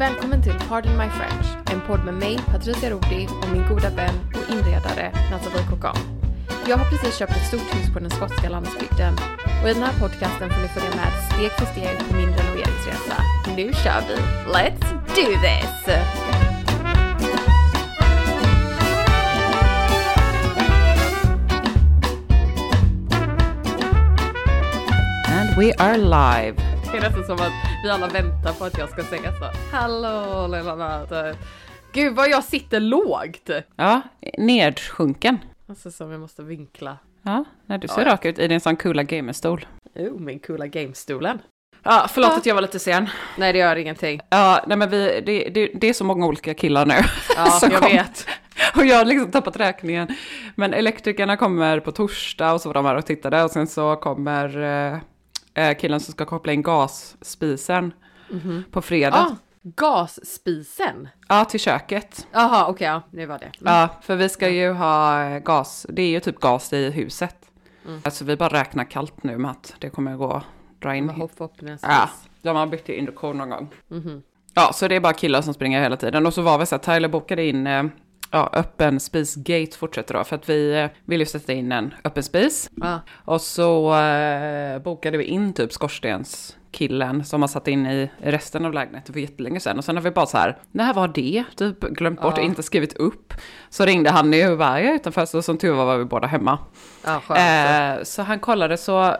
Välkommen till Pardon My French, en podd med mig, Patricia Rodi och min goda vän och inredare Nathalie Cocan. Jag har precis köpt ett stort hus på den skotska landsbygden och i den här podcasten får ni följa med steg för steg på min renoveringsresa. Nu kör vi! Let's do this! And we are live. Det är nästan som att vi alla väntar på att jag ska säga så. Hallå lilla Natte. Gud vad jag sitter lågt! Ja, nedsjunken. Alltså som jag måste vinkla. Ja, när du ser Ja, rak ut i din sån coola gamerstol. Oh, min coola gamestolen. Ja, förlåt Ja. att jag var lite sen. Nej det gör ingenting. Ja, nej men vi, det, det, det är så många olika killar nu. Ja, jag kom. vet. Och jag har liksom tappat räkningen. Men elektrikerna kommer på torsdag och så var de här och tittade. Och sen så kommer eh, killen som ska koppla in gasspisen på fredag. Ah, gasspisen. Ja, till köket. Jaha, okej, ja, det var det. Mm. Ja, för vi ska ju ha gas. Det är ju typ gas i huset. Mm. Alltså vi bara räknar kallt nu med att det kommer gå att dra in. Hopp. Ja, de har bytt till induktion någon gång. Mhm. Ja, så det är bara killar som springer hela tiden. Och så var vi så att Tyler bokade in eh, ja, öppen spisgate fortsätter då. För att vi eh, vill ju sätta in en öppen spis. Ja. Och så eh, bokade vi in typ skorstenskillen som har satt in i resten av lägenheten för jättelänge sedan. Och sen har vi bara så här, när var det? Typ glömt bort och inte skrivit upp. Så ringde han nu och bara, jag är utanför. Så som tur var var vi båda hemma. Ja, skönt. Eh, så han kollade så,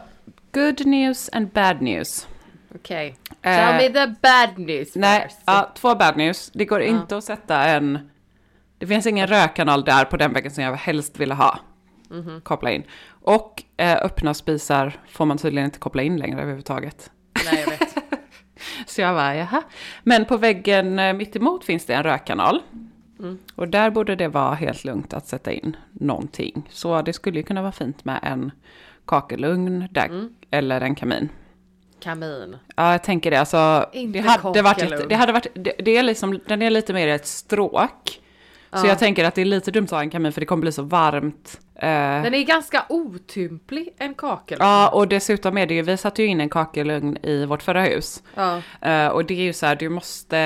good news and bad news. Okej. eh, Tell me the bad news Nej, ja, två bad news. Det går inte att sätta en... Det finns ingen rökkanal där på den väggen som jag helst ville ha. Mhm. Koppla in. Och eh, öppna spisar får man tydligen inte koppla in längre överhuvudtaget. Nej, jag vet. Så jag bara, jaha. Men på väggen eh, mitt emot finns det en rökkanal. Mm. Och där borde det vara helt lugnt att sätta in någonting. Så det skulle ju kunna vara fint med en kakelugn där, Mm. eller en kamin. Kamin. Ja, jag tänker det. Alltså, Inte det hade varit, lite, det hade varit, det, det är liksom, den är lite mer ett stråk. Så Ja. jag tänker att det är lite dumt att ha en kamin för det kommer bli så varmt. Eh, Den är ganska otymplig, en kakel. ja, och dessutom är det ju, vi satte ju in en kakelugn i vårt förra hus. Ja. Eh, och det är ju så här, du måste,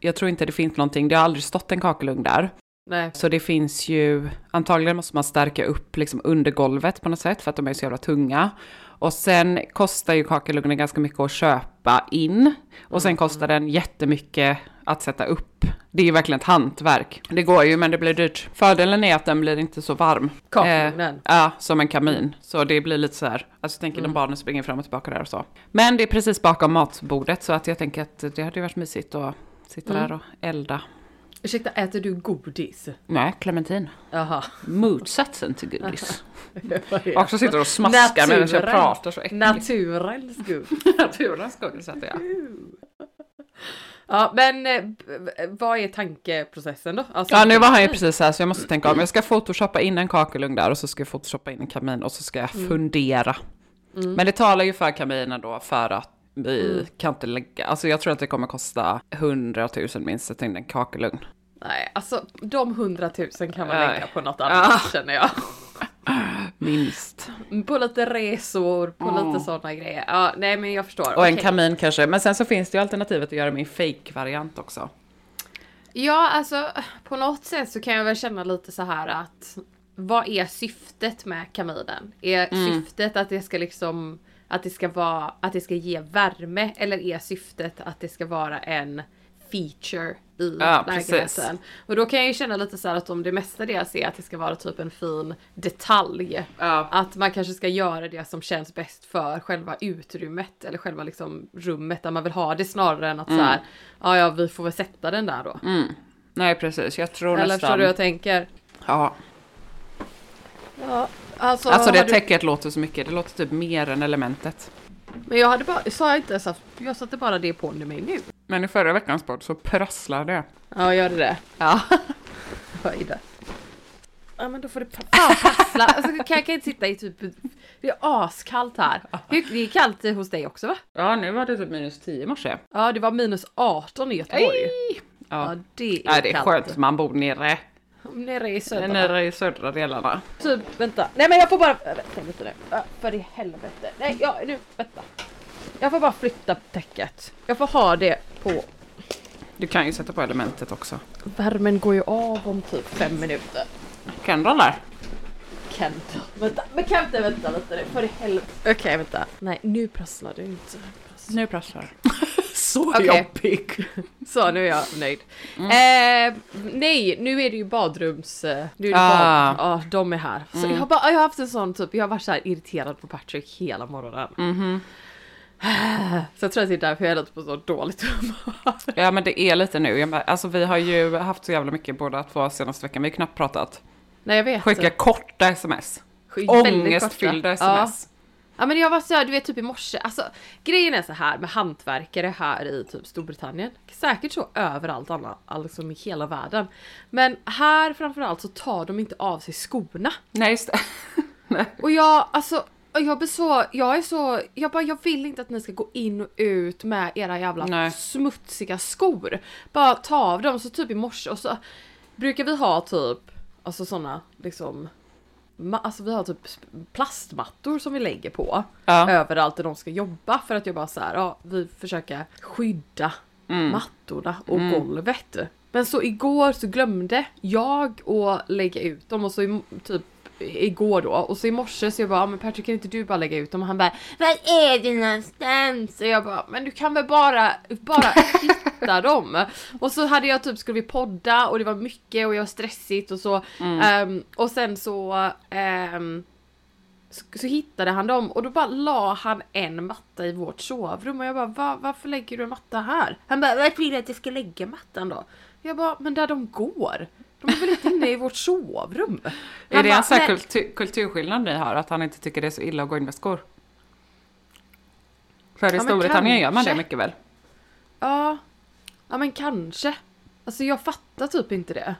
jag tror inte det finns någonting, det har aldrig stått en kakelugn där. Nej. Så det finns ju, antagligen måste man stärka upp liksom under golvet på något sätt för att de är så jävla tunga. Och sen kostar ju kakelugnen ganska mycket att köpa in. Och sen kostar den jättemycket att sätta upp. Det är ju verkligen ett hantverk. Det går ju men det blir dyrt. Fördelen är att den blir inte så varm. Kakelugnen. Eh, ja, som en kamin. Så det blir lite så här, alltså jag tänker när barnen springer fram och tillbaka där och så. Men det är precis bakom matbordet så att jag tänker att det hade ju varit mysigt att sitta där och elda. Ursäkta, äter du godis? Nej, clementin. Jaha. Motsatsen till godis. Är Också sitter och smaskar medan jag pratar så äckligt. Naturens godis. Naturens godis äter jag. Ja, men eh, vad är tankeprocessen då? Alltså, Ja, nu var han ju precis här så jag måste tänka om. Jag ska photoshoppa in en kakelugn där och så ska jag photoshoppa in en kamin och så ska jag fundera. Men det talar ju för kaminen då för att vi kan inte lägga, alltså jag tror att det kommer kosta 100 000 minst att in en kakelugn. Nej, alltså de hundratusen kan man lägga på något annat känner jag. Minst. På lite resor, på lite sådana grejer. Ja, nej men jag förstår. Och en Okej. kamin kanske, men sen så finns det ju alternativet att göra min fake-variant också. Ja, alltså på något sätt så kan jag väl känna lite så här att vad är syftet med kaminen? Är syftet att det ska liksom att det ska vara att det ska ge värme eller är syftet att det ska vara en feature i Ja, lägenheten? Och då kan jag ju känna lite så att om det mestadels är att det ska vara typ en fin detalj. Ja. Att man kanske ska göra det som känns bäst för själva utrymmet eller själva liksom rummet där man vill ha det snarare än att så här, ja ja vi får väl sätta den där då. Nej precis, jag tror Eller nästan... förstår du jag tänker? Ja, Ja, alltså, alltså det har du- täcket låter så mycket, det låter typ mer än elementet. Men jag hade bara, sa jag inte ens att jag satte bara det på mig nu. Men i förra veckans podd så prasslade det. Ja, gör det det? Ja. Det? Ja men då får det pa- fan prassla. Alltså, kan jag kan inte sitta i typ, det är askallt här. Hur- Det är kallt hos dig också va? Ja, nu var det typ minus 10 i morse. Ja det var minus 18 i Göteborg. Ja, Ja det är, Nej, det är kallt. skönt, man bor nere, Nere i södra. nere i södra delarna. Typ, vänta. Nej men jag får bara, vänta lite nu. För i helvete. Nej, ja, nu, vänta. Jag får bara flytta täcket. Jag får ha det på Du kan ju sätta på elementet också. Värmen går ju av om typ fem minuter. Kendall där. Kent. Vänta, men Kent vänta lite nu, för i helvete. Okej vänta. Nej nu prasslar det inte. Nu prasslar Så Okej. jobbig. Så nu är jag nöjd. Mm. Eh, nej, nu är det ju badrums... eh, Nu är det Ah. Mm. bad, ja de är här. Så jag, har bara, jag har haft en sån typ, jag har varit så irriterad på Patrick hela morgonen. Mhm. Så jag tror att det är därför jag är lite på så dåligt humör. Ja men det är lite nu. Bara- Alltså vi har ju haft så jävla mycket båda två senaste veckan. Vi har knappt pratat. Nej jag vet. Skicka korta sms. Ångestfyllda korta. Ja. Ja men jag var så här, du vet typ i morse, alltså grejen är så här med hantverkare här i typ Storbritannien. Säkert så överallt annat, alltså i hela världen. Men här framförallt så tar de inte av sig skorna. Nej just det. Nej. Och jag, alltså, jag blir så, jag är så, jag bara jag vill inte att ni ska gå in och ut med era jävla Nej. smutsiga skor. Bara ta av dem, så typ i morse och så brukar vi ha typ, alltså såna liksom Alltså vi har typ plastmattor som vi lägger på Ja. överallt där de ska jobba för att jag bara så här, ja vi försöker skydda Mm. mattorna och golvet. Men så igår så glömde jag att lägga ut dem och så typ igår då och så i morse så jag bara, "Ja, men Patrick kan inte du bara lägga ut dem? Och han bara, var är det någonstans? Och jag bara, men du kan väl bara, bara hitta dem? Och så hade jag typ, skulle vi podda och det var mycket och jag var stressigt och så. ehm, och sen så ehm, så, så hittade han dem och då bara la han en matta i vårt sovrum och jag bara Va, varför lägger du en matta här? Han bara vart vill du att jag ska lägga mattan då? Jag bara men där de går. De är väl inte inne i vårt sovrum? Är det en sån här kultur, kulturskillnad ni har? Att han inte tycker det är så illa att gå in med skor? För i Storbritannien gör man det mycket väl? Ja, ja men kanske. Alltså jag fattar typ inte det.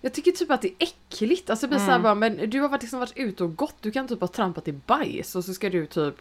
Jag tycker typ att det är äckligt. Alltså det blir såhär bara, men du har varit- liksom varit ute och gått, du kan typ ha trampat i bajs och så ska du typ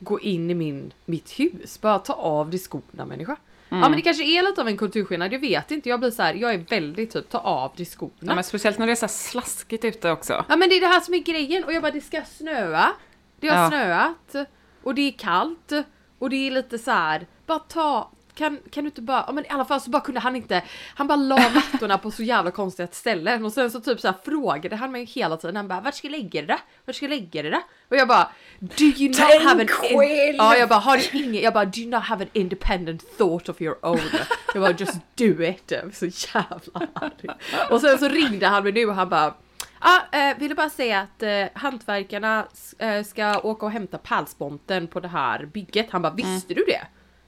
gå in i min, mitt hus. Bara ta av dig skorna människa. Ja men det kanske är lite av en kulturskillnad, jag vet inte. Jag blir så här, jag är väldigt typ ta av dig skorna. Ja, men speciellt när det är så slaskigt ute också. Ja men det är det här som är grejen och jag bara det ska snöa. Det har Ja. snöat och det är kallt och det är lite så här. bara ta kan, kan du inte bara, ja men i alla fall så bara kunde han inte, han bara la mattorna på så jävla konstiga ställen och sen så typ så här frågade han mig hela tiden, han bara vart ska jag lägga det där? Vart ska jag lägga det där? Och jag bara do you not Tänk have an själv! Ja jag bara har du ingen, jag bara do you not have an independent thought of your own? Jag bara just do it. Jag var så jävla arg. Och sen så ringde han mig nu och han bara Ja, eh, ville bara säga att eh, hantverkarna eh, ska åka och hämta pärlsponten på det här bygget. Han bara, visste du det?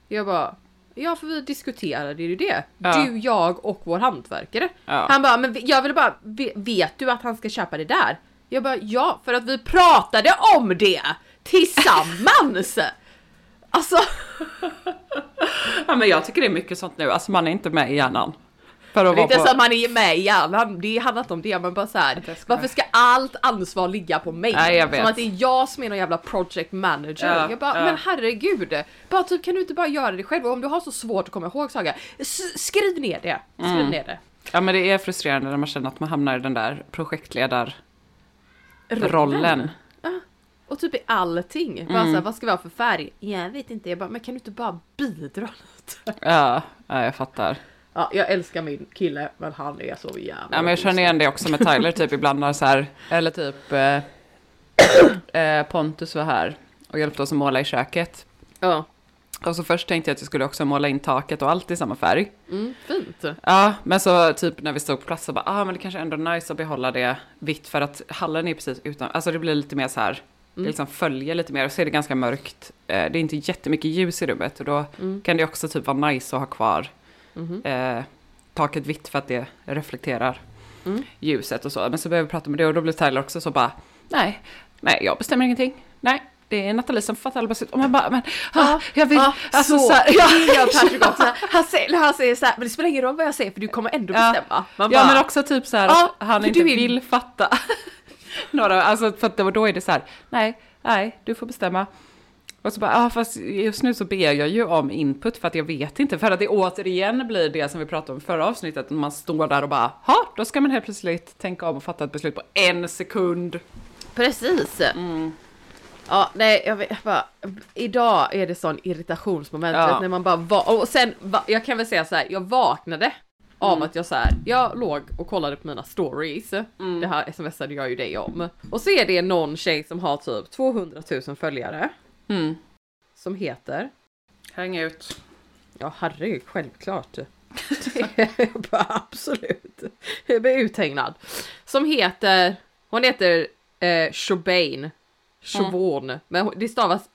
Jag bara, ja för vi diskuterade ju det. Ja. Du, jag och vår hantverkare. Ja. Han bara, men jag ville bara, ve- vet du att han ska köpa det där? Jag bara, ja för att vi pratade om det tillsammans! Alltså, Ja men jag tycker det är mycket sånt nu, alltså man är inte med i hjärnan. För att det är inte vara så på... att man är med i hjärnan, det handlar inte om det, men bara så här, Jag skojar. varför ska allt ansvar ligga på mig? Nej, jag vet. Som att det är jag som är någon jävla project manager. Ja, jag bara, ja. men herregud, bara typ kan du inte bara göra det själv? Och om du har så svårt att komma ihåg saker, skriv ner det. Skriv Mm. ner det. Ja men det är frustrerande när man känner att man hamnar i den där projektledarrollen. Och typ i allting. Bara Mm. så här, vad ska vi ha för färg? Jag vet inte, jag bara, men kan du inte bara bidra lite? Ja, ja, jag fattar. Ja, jag älskar min kille, men han är så jävla Ja, men jag känner igen det också med Tyler, typ ibland när så här, eller typ eh, eh, Pontus var här och hjälpte oss att måla i köket. Ja, Och så först tänkte jag att jag skulle också måla in taket och allt i samma färg. mm, fint. Ja, men så typ när vi stod på plats så bara, ah men det kanske ändå är nice att behålla det vitt för att hallen är precis utan, alltså det blir lite mer så här, det liksom följer lite mer och så är det ganska mörkt. Eh, det är inte jättemycket ljus i rummet och då kan det också typ vara nice att ha kvar eh, taket vitt för att det reflekterar ljuset och så. Men så började vi prata med det och då blev Tyler också så bara, nej, nej jag bestämmer ingenting, nej. Det är Nathalie som fattar alla beslut. Och man bara, men ah, jag vill... Ja, alltså, så, så här, ja. det gör Patrick också. Han säger, han säger så här, men det spelar ingen roll vad jag säger för du kommer ändå Ja. bestämma. Ja bara, men också typ så här Ja, att han inte är- vill fatta. Några, alltså för att då är det så här, nej, nej, du får bestämma. Och så bara, ja fast just nu så ber jag ju om input för att jag vet inte. För att det återigen blir det som vi pratade om förra avsnittet. Man står där och bara, ha, då ska man helt plötsligt tänka om och fatta ett beslut på en sekund. Precis. Mm. Ja, nej, jag vet bara, idag är det sån irritationsmoment Ja. när man bara var, och sen, va, jag kan väl säga så här, jag vaknade av Mm. att jag så här, jag låg och kollade på mina stories, Mm. det här smsade jag ju dig om, och så är det någon tjej som har typ 200 000 följare, Mm. som heter, Häng ut. ja herregud, självklart. Det är bara absolut, jag blir uthägnad. Som heter, hon heter eh, Shobain. Chobon. Men hon- det stavas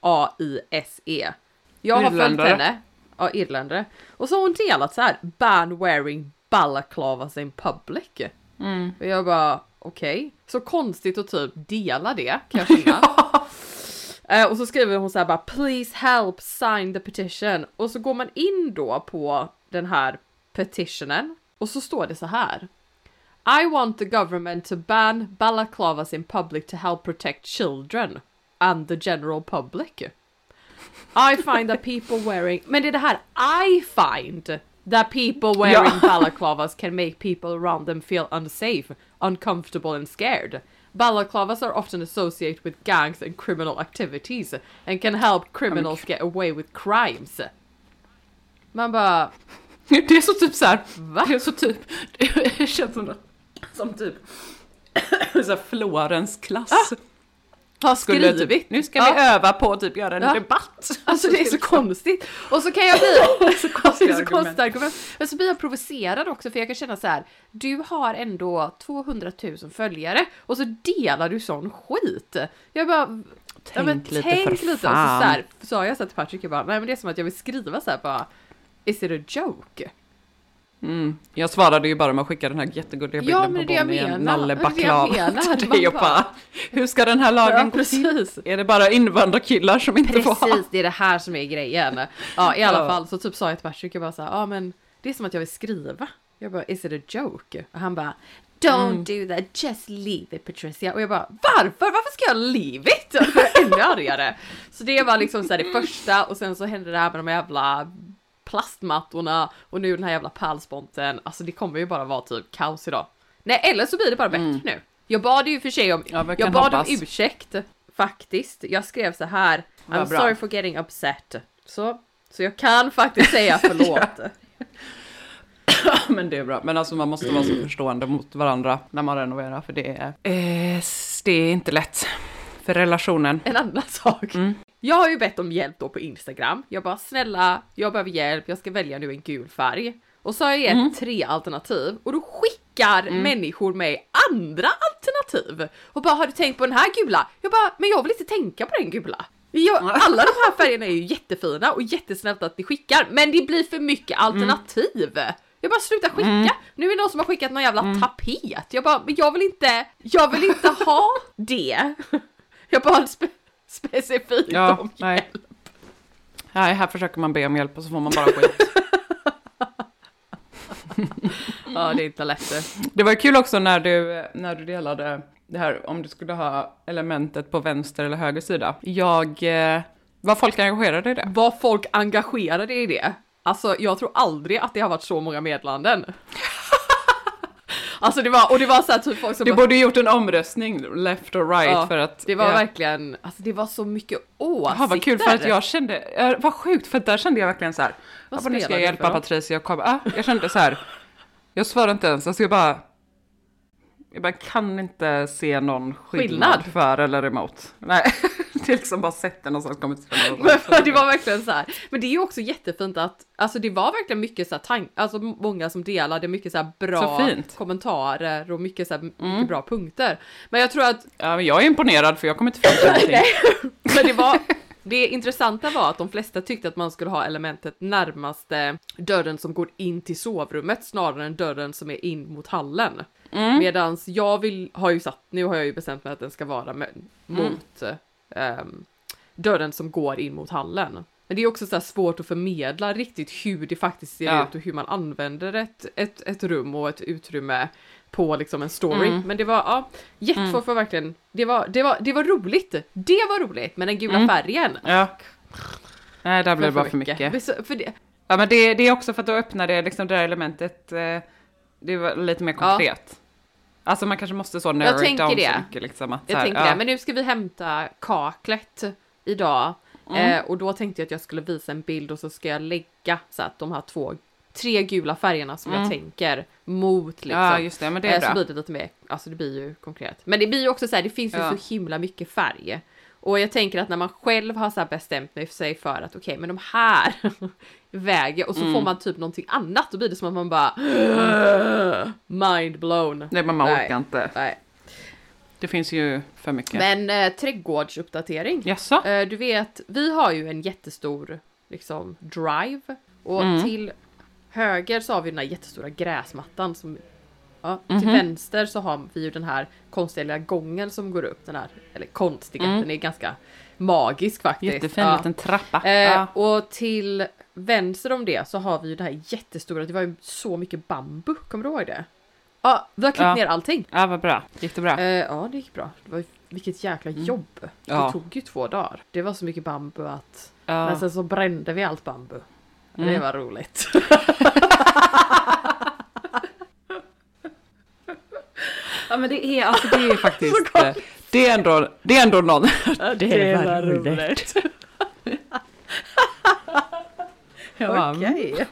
S-I-O-B-H-A-I-S-E. Jag har följt henne. Ja, irländare. Och så har hon delat så här, ban wearing balaclavas in public. Och jag bara, okej. Så konstigt att typ dela det, kan jag känna. Eh, och så skriver hon så här bara please help sign the petition och så går man in då på den här petitionen och så står det så här. I want the government to ban balaclavas in public to help protect children and the general public. I find that people wearing, men det är det här I find that people wearing Ja. balaclavas can make people around them feel unsafe, uncomfortable and scared. Balaclavas are often associated with gangs and criminal activities and can help criminals get away with crimes. Man bara, Det är så typ så här, Va? det är så typ, det känns som, som typ så här Florens klass. Ah! Har skulle skrivit. typ, nu ska Ja. vi öva på att typ göra en Ja. debatt. Alltså det är så konstigt. Och så kan jag bli... så är så konstigt argument. Men så blir jag provocerad också för jag kan känna så här. Du har ändå 200 000 följare och så delar du sån skit. Jag bara... ja, men Tänk lite tänk för lite. Så, fan. så här, sa jag så här till Patrick, jag bara, nej men det är som att jag vill skriva så här bara. Is it a joke? Mm. Jag svarade ju bara med att skicka den här jättegulliga bilden Ja, på Bonnie i en menar. nalle Det är det jag baklava menar. till dig och bara- hur ska den här lagen Ja, gå till? precis. Är det bara invandrarkillar som inte får ha? Precis, det är det här som är grejen. Ja, i alla Ja. fall så typ sa jag till Patrick, jag bara så här, ja men det är som att jag vill skriva. Jag bara, is it a joke? Och han bara, don't do that, just leave it Patricia. Och jag bara, varför? Varför ska jag leave it? Och jag ännu argare. Så det var liksom så här det första och sen så hände det här med de jävla plastmattorna och nu den här jävla pärlsponten. Alltså det kommer ju bara vara typ kaos idag. Nej, eller så blir det bara bättre nu. Jag bad ju för sig om, Ja, jag bad hoppas. om ursäkt faktiskt. Jag skrev så här, I'm bra. sorry for getting upset. Så, så jag kan faktiskt säga förlåt. Men det är bra. Men alltså man måste vara så förstående mot varandra när man renoverar. För det är, eh, det är inte lätt för relationen. En annan sak. Mm. Jag har ju bett om hjälp då på Instagram. Jag bara snälla, jag behöver hjälp, jag ska välja nu en gul färg. Och så har jag gett Mm. tre alternativ och då skickar människor mig andra alternativ. Och bara har du tänkt på den här gula? Jag bara, men jag vill inte tänka på den gula. Jag, alla de här färgerna är ju jättefina och jättesnällt att ni skickar, men det blir för mycket alternativ. Jag bara sluta skicka. Nu är det någon som har skickat någon jävla tapet. Jag bara, men jag vill inte, jag vill inte ha det. Jag bara specifikt Ja, om nej. hjälp. Nej, här försöker man be om hjälp och så får man bara skit. Ja, det är inte lätt. Det var kul också när du, när du delade det här om du skulle ha elementet på vänster eller höger sida. Jag, eh, var folk engagerade i det? Var folk engagerade i det? Alltså, jag tror aldrig att det har varit så många meddelanden. alltså det var, och det var så här typ folk som Du bara, borde gjort en omröstning, left or right, Ja, för att... det var ja. verkligen, alltså det var så mycket åsikter. Ja, vad kul för att jag kände, vad sjukt för att där kände jag verkligen så här, Vad jag bara, nu ska jag hjälpa? Patricia och komma, ah, jag kände så här, jag svarade inte ens, alltså jag bara, jag bara kan inte se någon skillnad, Skillnad? för eller emot. Nej, är liksom bara sett den så kommit Men det var verkligen så här. Men det är ju också jättefint att, alltså det var verkligen mycket så här tank, alltså många som delade, mycket så här bra Så kommentarer och mycket så här, mycket bra punkter. Men jag tror att, Ja, men jag är imponerad för jag kommer inte fram till någonting. men det var, det intressanta var att de flesta tyckte att man skulle ha elementet närmaste dörren som går in till sovrummet snarare än dörren som är in mot hallen. Medans jag vill, har ju satt, nu har jag ju bestämt mig att den ska vara med, mot ehm, dörren som går in mot hallen. Men det är också så svårt att förmedla riktigt hur det faktiskt ser Ja. ut och hur man använder ett, ett, ett rum och ett utrymme på liksom en story. Men det var, ja, jättefolk var verkligen, det var, det var, det var roligt. Det var roligt, men den gula färgen. Ja. Nej, där blev det bara för mycket. Så- För det, Ja, men det, det är också för att då öppnar det liksom det där elementet, eh, det var lite mer konkret. Alltså man kanske måste så narrow it down det. så mycket liksom. Att, så jag här, tänker ja. det, men nu ska vi hämta kaklet idag. Mm. Eh, och då tänkte jag att jag skulle visa en bild och så ska jag lägga så att de här två, tre gula färgerna som jag tänker mot liksom. Mm. Ja, just det, men det är Eh, Så bra. blir det lite mer, alltså det blir ju konkret. Men det blir ju också så här, det finns ju Ja. så himla mycket färg. Och jag tänker att när man själv har så här bestämt mig för sig för att okej, men de här väger och så Mm. får man typ någonting annat, då blir det som att man bara mind blown. Nej, men man Nej. orkar inte. Nej. Det finns ju för mycket. Men eh, trädgårdsuppdatering. Jaså? Eh, du vet, vi har ju en jättestor liksom drive och Mm. till höger så har vi den här jättestora gräsmattan som Ja, till vänster så har vi ju den här konstiga lilla gången som går upp, den här, eller konstiga, den är ganska magisk faktiskt. Mm. Jättefin Ja. liten trappa. Eh, ja. Och till vänster om det så har vi ju det här jättestora, det var ju så mycket bambu, kommer du ihåg det? Ja, vi har klippt Ja. ner allting. ja, vad bra. Gick det bra? Eh, ja, det gick bra. Det var vilket jäkla jobb. Det Mm. Tog ju två dagar. Det var så mycket bambu att... Men sen så brände vi allt bambu. Det Mm. var roligt. ja, men det är, alltså, det är faktiskt... eh, det är ändå, det är ändå någon... det var roligt. Ja, Okej.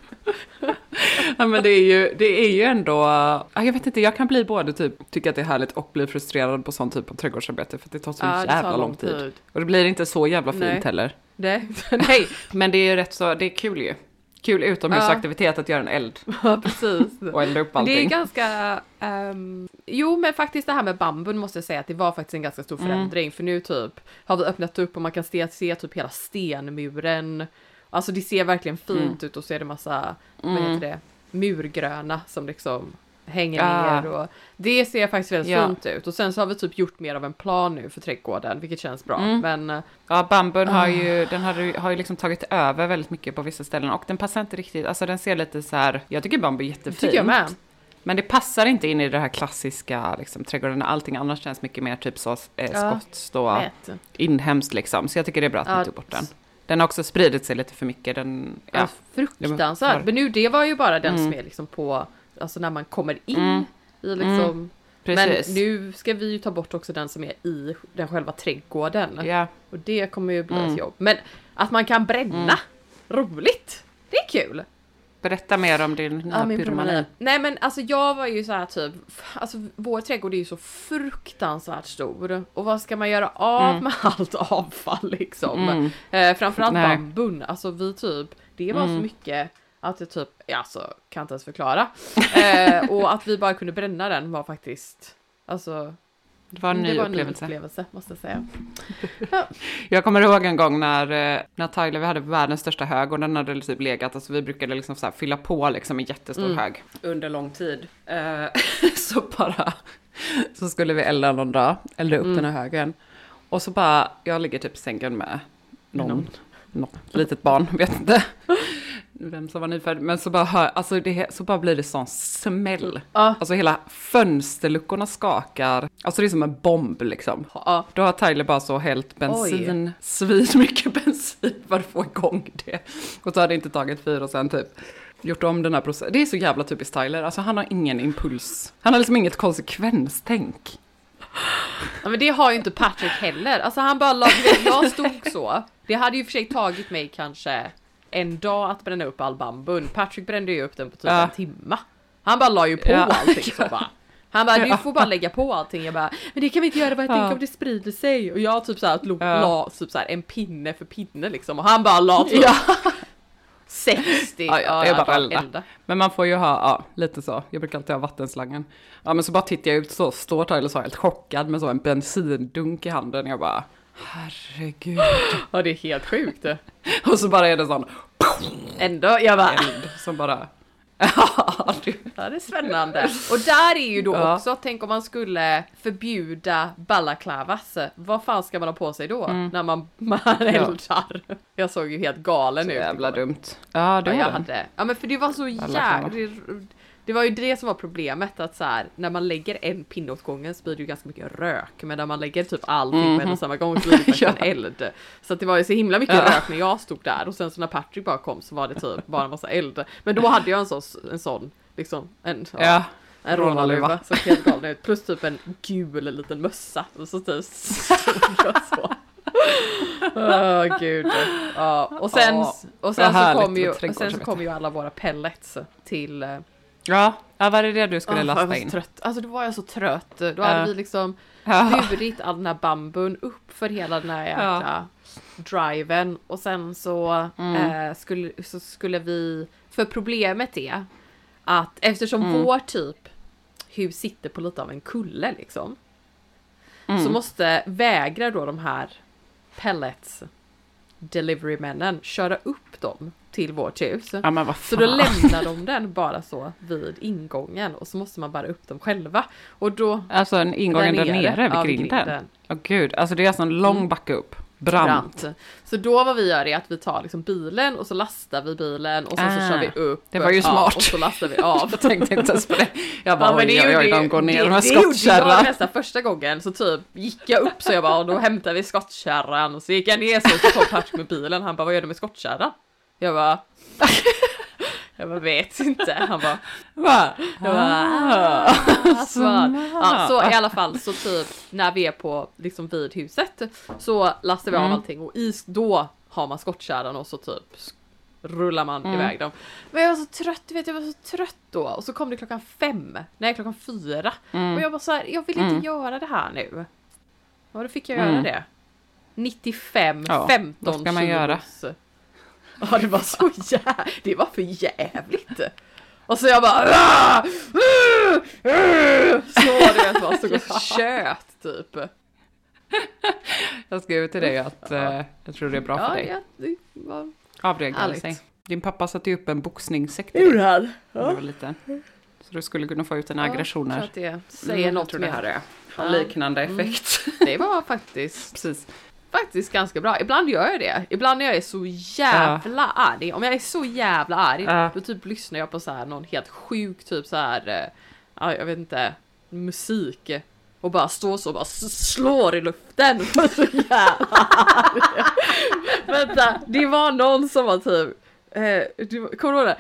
Ja, men det är ju, det är ju ändå, ja, jag vet inte, jag kan bli både typ, tycka att det är härligt och bli frustrerad på sån typ av trädgårdsarbete för det tar så Ja, det jävla lång tid. tid. Och det blir inte så jävla fint Nej. heller. Det, nej, Men det är ju rätt så, det är kul ju. Kul utomhusaktivitet att göra en eld ja, precis. och elda upp Men det är allting. ganska... ehm, jo, men faktiskt det här med bambun måste jag säga att det var faktiskt en ganska stor Mm. förändring. För nu typ har vi öppnat upp och man kan se, se typ hela stenmuren. Alltså det ser verkligen fint Mm. ut och så är det massa, vad heter det, murgröna som liksom hänger Ah. ner och det ser faktiskt väldigt Ja. fint ut. Och sen så har vi typ gjort mer av en plan nu för trädgården, vilket känns bra. Mm. Men eh, Ja, bambun har Ah. ju, den har, har ju liksom tagit över väldigt mycket på vissa ställen och den passar inte riktigt, alltså den ser lite så här, jag tycker bambu är jättefint. tycker jag med. Men det passar inte in i det här klassiska liksom, trädgården, allting annars känns mycket mer typ så eh, Ja, skotskt och Vet. inhemskt liksom. Så jag tycker det är bra att Ja, man tog bort den. Den har också spridit sig lite för mycket. Den, Ja, ja. fruktansvärt. Ja, Men nu, det var ju bara den Mm. som är liksom på, alltså när man kommer in Mm. i liksom Precis. Men nu ska vi ju ta bort också den som är i den själva trädgården. Ja, Och det kommer ju bli Mm. ett jobb. Men att man kan bränna, roligt! Det är kul! berätta mer om din min pyromani. pyromani. Nej men alltså jag var ju så här typ, alltså vår trädgård är ju så fruktansvärt stor. Och vad ska man göra av med allt avfall liksom? Mm. Eh, framförallt Nej. bambun, alltså vi typ, det var så Mm. mycket att jag typ, ja, alltså kan inte ens förklara. Eh, och att vi bara kunde bränna den var faktiskt, alltså Det var en ny det var en ny upplevelse. upplevelse måste jag säga. Jag kommer ihåg en gång när, eh, när Tyler, vi hade världens största hög och den hade typ legat, alltså vi brukade liksom så fylla på liksom en jättestor Mm. hög under lång tid. Eh, så bara, så skulle vi elda någon dag, elda upp Mm. den här högen. Och så bara, jag ligger typ i sängen med någon, något litet barn, vet inte vem som var nyfödd. Men så bara, hör, alltså det, så bara blir det sån smäll. Ja. Alltså hela fönsterluckorna skakar. Alltså det är som en bomb liksom. Ja. Då har Tyler bara så hällt bensin, svin mycket bensin för att få igång det. Och så har det inte tagit fyr och sen typ gjort om den här processen. Det är så jävla typiskt Tyler, alltså han har ingen impuls. Han har liksom inget konsekvenstänk. Ja, men det har ju inte Patrick heller. Alltså han bara la, jag stod så. Det hade ju för sig tagit mig kanske en dag att bränna upp all bambun. Patrick brände ju upp den på typ Ja. en timma. Han bara la ju på Ja. allting så bara. Han bara, du får bara lägga på allting. Jag bara, men det kan vi inte göra, vad jag Ja. tänker om det sprider sig? Och jag typ såhär la, la typ såhär en pinne för pinne liksom. Och han bara la typ Ja. 60. Ja, ja, det är bara elda. elda. Men man får ju ha, ja, lite så. Jag brukar alltid ha vattenslangen. Ja, men så bara tittar jag ut så står Tyler så helt chockad med så en bensindunk i handen. Jag bara, herregud. Ja det är helt sjukt. Och så bara är det sån Ändå, jag bara, eld som bara, ja, det, Ja, är spännande. Och där är ju då Ja. också, tänk om man skulle förbjuda balaklavas. Vad fan ska man ha på sig då? När man, man eldar? Jag såg ju helt galen så ut. jävla dumt. Ja, det Ja, jag hade. Ja men för det var så jävla... Det var ju det som var problemet att så här, när man lägger en pinne åt gången så blir det ju ganska mycket rök. Men när man lägger typ allting på en och samma gång så blir det faktiskt en eld. Så att det var ju så himla mycket Ja. rök när jag stod där och sen så när Patrick bara kom så var det typ bara en massa eld. Men då hade jag en sån, en sån liksom, en, ja, Ja, en rånarluva. rånarluva. Såg helt galen ut. Plus typ en gul liten mössa. Och så typ jag så. Åh gud. Ja, och sen, Ja, och sen, så kom ju, sen så kom ju alla våra pellets till... ja, ja var det det du skulle jag lasta in? trött. Alltså då var jag så trött. Då Ja. hade vi liksom Ja. burit all den här bambun upp för hela den här jäkla driven. Och sen så, Mm. eh, skulle, så skulle vi... För problemet är att eftersom Mm. vår typ hus sitter på lite av en kulle liksom. Mm. Så måste vägra då de här pellets deliverymännen köra upp dem till vårt hus. Ja men vad Så då lämnar de den bara så vid ingången och så måste man bara upp dem själva. Och då... Alltså en ingången där nere, vid ja, grinden? Åh gud, alltså det är alltså en lång Mm. upp. Brant. brant. Så då vad vi gör är att vi tar liksom bilen och så lastar vi bilen och sen så Ah, kör vi upp. det var ju Ja, smart. och så lastar vi av. Jag tänkte inte ens på det. Jag bara, Ja, men oj, det oj, oj, gjorde de går ner det, med det gjorde jag skottkärra. nästan första gången så typ gick jag upp så jag bara och då hämtade vi skottkärran och så gick jag ner så, så kom Patrick med bilen han bara vad gör du med skottkärran? Jag bara jag bara vet inte. Han bara Va? Jag bara, Ah, alltså, ja, så i alla fall så typ när vi är på liksom vid huset så lastar vi av Mm. allting och i, då har man skottkärran och så typ rullar man Mm. iväg dem. Men jag var så trött, vet jag var så trött då och så kom det klockan fem, nej klockan fyra Mm. och jag bara så här, jag vill inte göra det här nu. Ja då fick jag göra Mm. det. 95, Ja, 15 vad ska man göra? Ja det var så jävligt, det var för jävligt. Och så jag bara "Ah! Ah! Ah!" Så det var stod och tjöt typ. Jag skrev till dig att eh, jag tror det är bra för Ja, dig. ja, det var... Avreagera sig. Din pappa satte ju upp en boxningssekt till dig han? var liten. Så du skulle kunna få ut dina tror aggressioner. det säger Mm, något tror det här är Ja. liknande Mm. effekt. Det var faktiskt, Precis. Faktiskt ganska bra. Ibland gör jag det. Ibland när jag är så jävla arg. Om jag är så jävla arg, Ja. då typ lyssnar jag på så här någon helt sjuk typ så här, ja jag vet inte, musik. Och bara står så och bara slår i luften. Och så jävla arg. Vänta, det var någon som var typ, eh, kommer du ihåg det?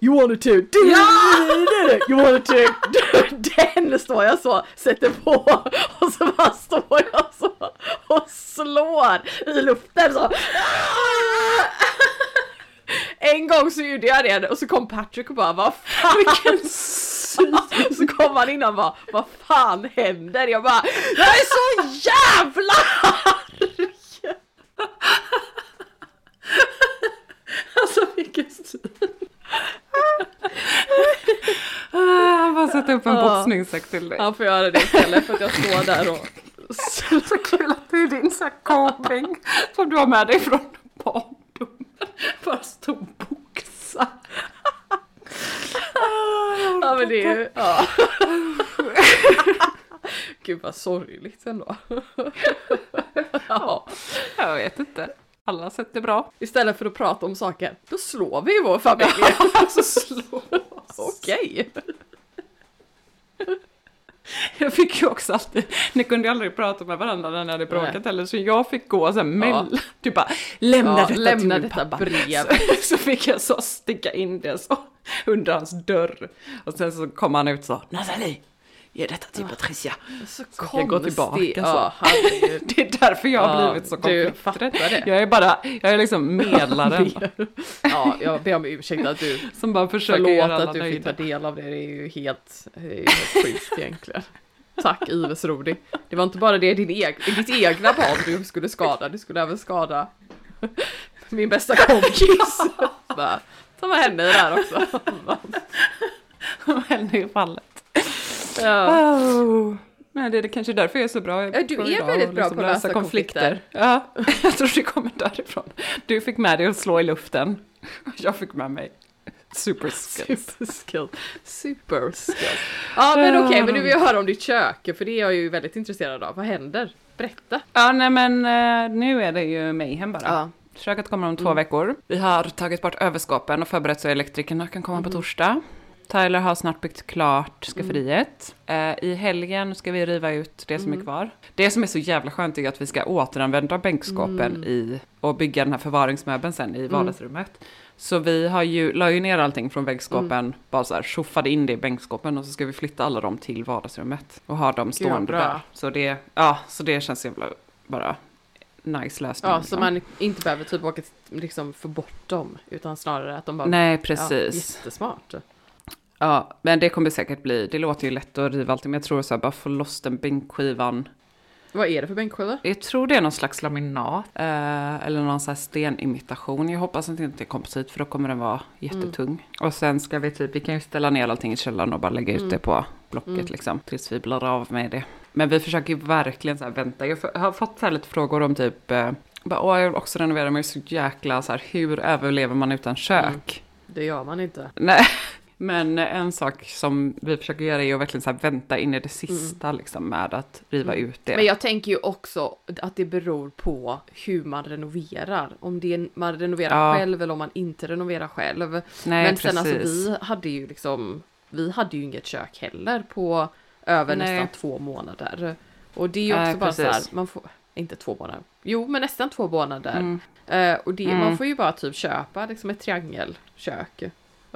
You wanted to! Ja! You wanted to! Den står jag så, sätter på och så bara står jag så och slår i luften så. En gång så gjorde jag det och så kom Patrick och bara vad fan vilken Så kom han innan och bara vad fan händer? Jag bara jag är så jävla arg! Stil. Ah, Han bara sätta upp en Ja. boxningssekt till dig. Han får göra det istället för att jag står där och Så kul att det är din så coping som du har med dig från barndomen. Bara stå och boxa. Ja men det är ju, ja. Gud vad sorgligt ändå. ja. Jag vet inte. Alla sätt är bra. Istället för att prata om saker, då slår vi vår familj. Alltså slå Okej. Jag fick ju också alltid, ni kunde ju aldrig prata med varandra när ni hade bråkat Nej. heller, så jag fick gå så här mell, du bara lämna Ja, detta lämna till detta pappa. brev. Så, så fick jag så sticka in det så under hans dörr. Och sen så kom han ut så, Nathalie, ge detta till Patricia. Så fick jag gå tillbaka, konstigt. så. Ja. Det är därför jag har Ja, blivit så konflikträdd. det. Jag är bara, jag är liksom medlaren Ja, jag ber om ursäkt att du som bara försöker Förlåt göra att du fick ta del av det, det är ju helt, det är ju helt sjukt egentligen. Tack Ives Rodi. Det var inte bara det, din eg, ditt egna barn du skulle skada, du skulle även skada min bästa kompis. Ta med henne i det här också. Om henne i fallet. Ja. Oh. Men det är kanske därför jag är så bra Ja, du på är idag väldigt och bra liksom på att lösa konflikter. Ja, jag tror det kommer därifrån. Du fick med dig att slå i luften. Jag fick med mig super skills. Super skill. Super skill. Ja men okej, men nu vill jag höra om ditt kök, för det är jag ju väldigt intresserad av. Vad händer? Berätta. Ja, nej men eh, nu är det ju mayhem bara. Ja. Köket kommer om två Mm. veckor. Vi har tagit bort överskåpen och förberett så elektrikerna kan komma på Mm. torsdag. Tyler har snart byggt klart skafferiet. Eh, I helgen ska vi riva ut det som Mm. är kvar. Det som är så jävla skönt är att vi ska återanvända bänkskåpen Mm. i, och bygga den här förvaringsmöbeln sen i vardagsrummet. Så vi har ju, la ju ner allting från väggskåpen, Mm. bara så här tjoffade in det i bänkskåpen och så ska vi flytta alla dem till vardagsrummet. Och ha dem stående bra. där. Så det, ja, så det känns jävla, bara nice lösning. Ja, så liksom. man inte behöver typ åka liksom få bort dem, utan snarare att de bara... Nej, Ja, precis. jättesmart. Ja, men det kommer säkert bli, det låter ju lätt att riva allting, men jag tror så här, bara få loss den bänkskivan. Vad är det för bänkskiva? Jag tror det är någon slags laminat, eh, eller någon sån här stenimitation. Jag hoppas att det inte är komposit, för då kommer den vara jättetung. Och sen ska vi typ, vi kan ju ställa ner allting i källaren och bara lägga ut det på blocket liksom, tills vi blir av med det. Men vi försöker ju verkligen så här vänta. Jag har fått så här lite frågor om typ, eh, bara, Åh, jag vill också renovera, men är så jäkla så här, hur överlever man utan kök? Det gör man inte. Nej, men en sak som vi försöker göra är att verkligen så vänta in i det sista liksom med att riva ut det. Men jag tänker ju också att det beror på hur man renoverar. Om det är, man renoverar Ja. själv eller om man inte renoverar själv. Nej, Men sen alltså precis. vi hade ju liksom, vi hade ju inget kök heller på över Nej. nästan två månader. Och det är ju också Nej, bara så här, precis. man får, inte två månader, jo men nästan två månader. Mm. Eh, och det, Mm. man får ju bara typ köpa liksom ett triangelkök.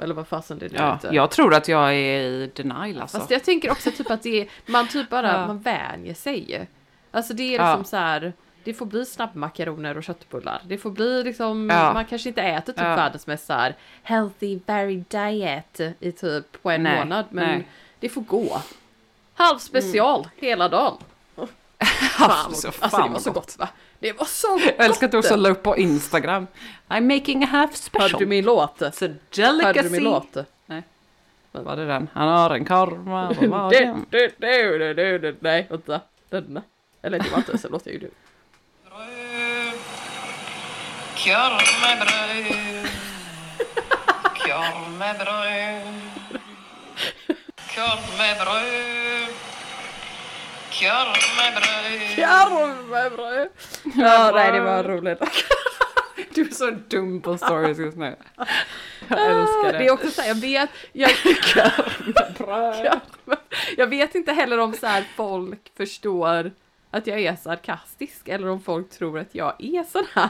Eller vad fasen det nu Ja, heter. jag tror att jag är i denial alltså. Fast jag tänker också typ att det är, man typ bara, Ja. man vänjer sig. Alltså det är Ja. liksom så här, det får bli snabbmakaroner och köttbullar. Det får bli liksom, Ja. man kanske inte äter typ Ja. världens mest så här healthy varied diet i typ på en Nej, månad. Men nej. det får gå. Halv special hela dagen. Fan, så vad- fan alltså det var så gott va? Det var så gott! Jag älskar att du också la upp på Instagram. I'm making a half special. Hörde du min låt? It's a Hörde delicacy. du min låt? Var det den? Han har en du, du, du, du, du. Nej, vänta. Den. Eller det var inte så låter ju du. Korv med bröd. Korv med bröd. Korv med bröd. Korv med bröd. Karmebröd! Ja, nej det var roligt. Du är så dum på stories just nu. Jag älskar det. Det är också så här, jag vet, jag, jag vet inte heller om så här folk förstår att jag är sarkastisk eller om folk tror att jag är sån här.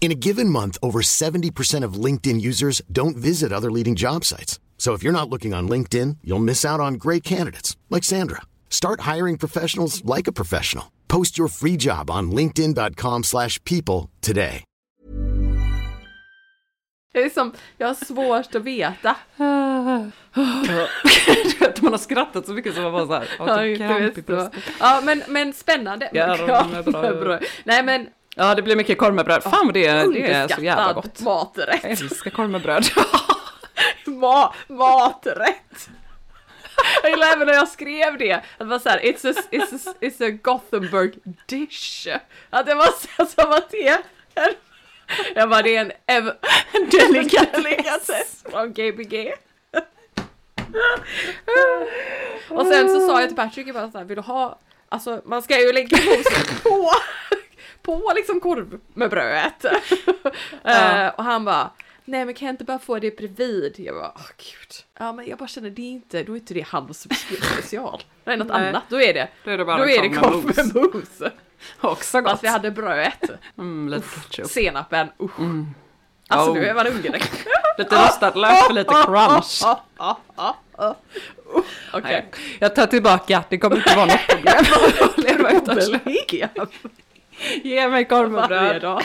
In a given month, over 70% of LinkedIn users don't visit other leading job sites. So if you're not looking on LinkedIn, you'll miss out on great candidates like Sandra. Start hiring professionals like a professional. Post your free job on linkedin.com/people slash people today. Det är som, jag har svårt att veta. att man har skrattat så mycket så man bara så här, Ja, har typ inte kramp i vet så. bröstet. ja men, men spännande. Korvbröd. Nej men Ja, det blir mycket korv med bröd. Fan vad det är, det är så jävla gott. maträtt. Jag älskar korv med bröd. Ma maträtt. Jag gillar även när jag skrev det, att det var såhär, it's a, it's a, it's a Gothenburg dish. Att det var så som att det är en, jag bara det är en, ev- en delikatess från Gbg. Och sen så sa jag till Patrick, jag bara så här, vill du ha, alltså man ska ju lägga på, på, liksom korv med brödet. Eh, och han bara, nej men kan jag inte bara få det bredvid? Jag bara, åh gud. Ja men jag bara känner, det är inte, då är inte det hans special. Det är något Nej. annat, då är det, Då är det bara då är det korv med korv med mos. Också gott. Fast vi hade brödet, Mm, lite ketchup. senapen, usch. Alltså Oh. nu är man hungrig. Lite rostad lök för lite crunch. Okej. Nej, Jag tar tillbaka, det kommer inte vara något problem. Problem. Ge mig korv med Varje bröd. dag.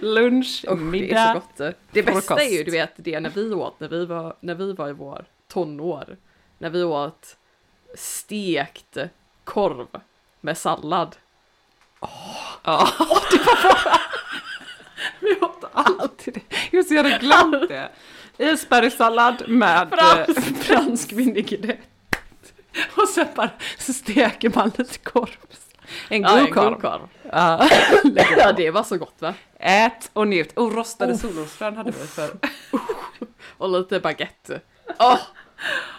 Lunch, Usch, det är så middag. gott. Det bästa frukost. är ju du vet det när vi åt, när vi var, när vi var i vår tonår. När vi åt stekt korv med sallad. Ja, Vi åt alltid det. Just jag hade glömt det. Isbergssallad med Fransk. eh, fransk vinägrett. Och sen bara så steker man lite korv. En Ja, god korv. korv. Ja. Ja, det var så gott va? Ät och njut. Och rostade solrosfrön hade vi för. Och lite baguette. Åh,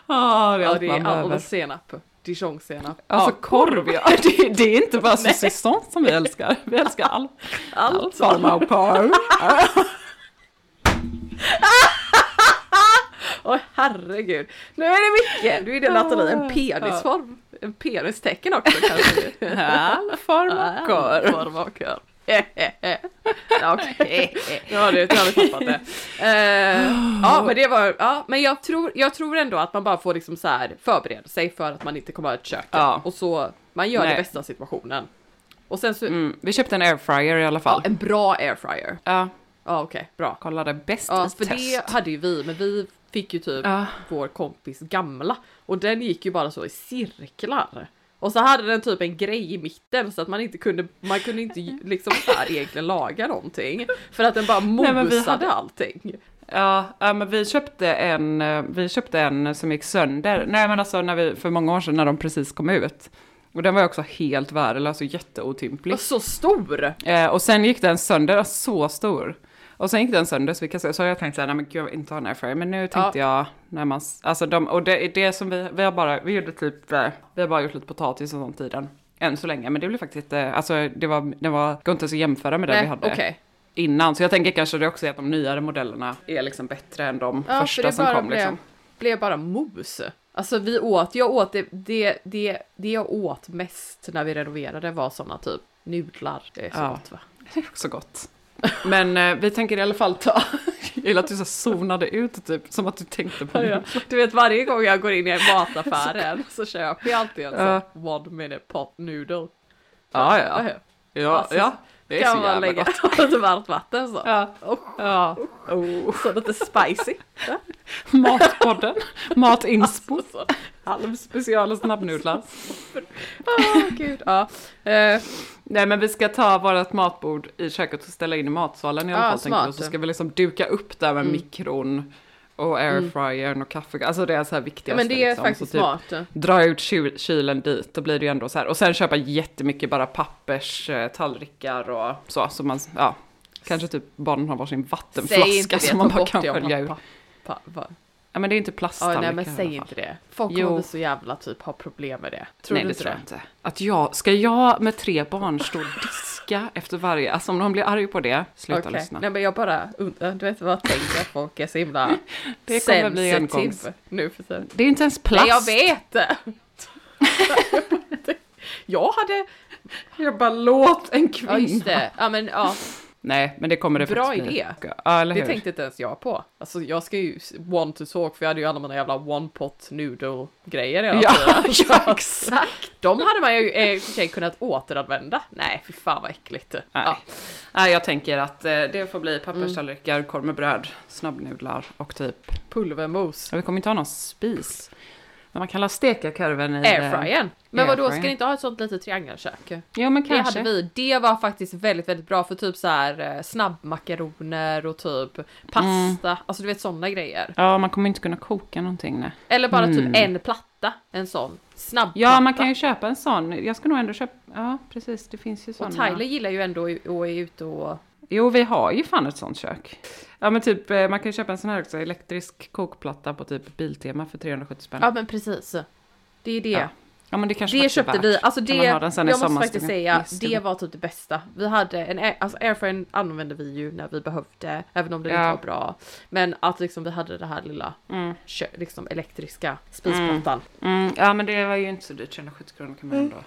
Ja, det är ja, allt det man är alldeles senap. Dijonsenap. Alltså Ja, korv, ja. Det, det är inte bara saucisson som vi älskar. Vi älskar all, all allt. form av korv. Åh herregud. Nu är det mycket. Nu är det Nathalie en penisform. En penistecken också kanske. All form korv. Form av korv. Ja, Okej, ja det, har vi tappat det. Eh, ja men det var, ja men jag tror, jag tror ändå att man bara får liksom så här förbereda sig för att man inte kommer att ha ett kök. Ja. Och så, man gör Nej. det bästa av situationen. Och sen så, Mm, vi köpte en airfryer i alla ja, fall. en bra airfryer. Ja, Ja okej, bra. kollade bäst Ja, för test. det hade ju vi, men vi fick ju typ Ja. vår kompis gamla och den gick ju bara så i cirklar. Och så hade den typ en grej i mitten så att man inte kunde, man kunde inte liksom så här egentligen laga någonting. För att den bara Nej, mosade hade- allting. Ja, ja, men vi köpte en, eh, vi köpte en som gick sönder. Nej men alltså när vi, för många år sedan när de precis kom ut. Och den var också helt värdelös och jätteotymplig. Och så stor! Eh, och sen gick den sönder, alltså så stor. Och sen gick den sönder så, vi kan, så jag tänkte såhär, nej men gud jag vill inte ha en airfryer. Men nu tänkte jag, när man, alltså de, och det är det som vi, vi har bara, vi gjorde typ, eh, vi har bara gjort lite potatis och sånt i den. Än så länge, men det blev faktiskt, eh, alltså det var, det var, går inte ens att jämföra med det vi hade okej. innan. Så jag tänker kanske det också är att de nyare modellerna är liksom bättre än de Ja, för första det som bara kom blev, liksom. blev bara mos. Alltså vi åt, jag åt det, det, det, det jag åt mest när vi renoverade var såna typ nudlar. Det är så Ja. gott va? Det är också gott. Men eh, vi tänker i alla fall ta, jag gillar att du så zonade ut typ, som att du tänkte på det. Du vet varje gång jag går in i mataffären så köper jag alltid en Ja. sån one minute pot noodle. Ja, ja. Ja, Alltså, ja. Det är kan så man lägga gott. lite varmt vatten så. Ja. Oh, Ja. Oh. så lite spicy. Matpodden, Matinspo, Alltså, så. halvspecial och snabbnudlar. Åh gud, ja. Eh, Nej men vi ska ta vårt matbord i köket och ställa in i matsalen i alla Ja, fall. vi. Och så smart. ska vi liksom duka upp där med Mm. mikron och airfryern och kaffe. Alltså det är så här viktigaste. ja men det är liksom. faktiskt så typ, smart. Dra ut kyl- kylen dit, då blir det ju ändå så här. Och sen köpa jättemycket bara pappers, eh, tallrikar och så. Så man, ja, kanske typ barnen har varsin vattenflaska som man bara kan skölja ur. Pa, va? Ja men det är inte Ja, plasttallrikar nej men säg inte det. Folk Jo. kommer så jävla typ ha problem med det. Tror Nej du det inte tror jag inte. Att jag, ska jag med tre barn stå och diska efter varje, alltså om de blir arg på det, sluta Okej. lyssna. Nej men jag bara undrar, du vet vad tänker folk är så himla Det kommer bli engångs. nu för tiden. Det är inte ens plast. Nej jag vet det! jag hade, Jag bara låt en kvinna. ja just det, ja men ja, Nej, men det kommer det Bra faktiskt bli. idé. Ja, eller det tänkte inte ens jag på. Alltså jag ska ju one to talk för jag hade ju alla mina jävla one pot noodle grejer hela Ja, tiden. ja, exakt. De hade man ju eh, kunnat återanvända. Nej fy fan vad äckligt. Nej. Ja. Nej, jag tänker att eh, det får bli papperstallrikar, korv med bröd, snabbnudlar och typ... Pulvermos. Ja, vi kommer inte ha någon spis. Men man kan la steka korven i... eh, Airfryern. Men vadå, ska ni inte ha ett sånt litet triangelkök? Ja men Det kanske. hade vi. Det var faktiskt väldigt, väldigt bra för typ så här eh, snabbmakaroner och typ pasta. Alltså du vet sådana grejer. Ja, man kommer inte kunna koka någonting nej. Eller bara Mm. typ en platta. En sån snabbplatta. Ja, man kan ju köpa en sån. Jag ska nog ändå köpa... Ja, precis. Det finns ju Och såna. Tyler gillar ju ändå att att är ute och... Jo, vi har ju fan ett sånt kök. Ja, men typ eh, man kan ju köpa en sån här också, elektrisk kokplatta på typ Biltema för 370 spänn. Ja men precis. Det är det. Ja, Ja, men det kanske Det köpte vi, alltså det, jag måste faktiskt säga, det var typ det bästa. Vi hade en, alltså airfryer använde vi ju när vi behövde, även om det inte Ja. var bra. Men att liksom vi hade det här lilla, Mm. liksom elektriska spisplattan. Mm, ja, men det var ju inte så dyrt, 370 kronor kan man ändå.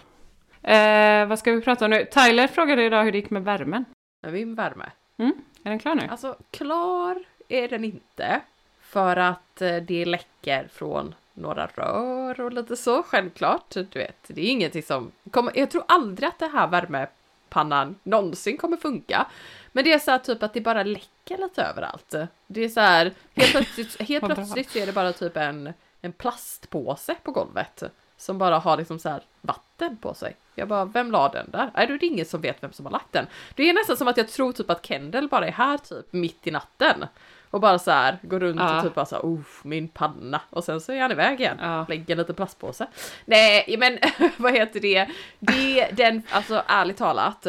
Eh, vad ska vi prata om nu? Tyler frågade idag hur det gick med värmen. Men vi värme. Mm, är den klar nu? Alltså klar är den inte. För att eh, det läcker från några rör och lite så, självklart. Du vet, det är ingenting som kommer, jag tror aldrig att det här värmepannan någonsin kommer funka. Men det är så här typ att det bara läcker lite överallt. Det är så här, helt plötsligt, helt plötsligt så är det bara typ en, en plastpåse på golvet. Som bara har liksom så här vatten på sig. Jag bara, vem la den där? Nej, då är det ingen som vet vem som har lagt den. Det är nästan som att jag tror typ att Kendall bara är här typ mitt i natten. Och bara så här går runt Ja. och typ bara så här, "Uff, min panna. Och sen så är han iväg igen. Ja. Lägger en liten plastpåse. Nej, men vad heter det? Det, den, alltså ärligt talat.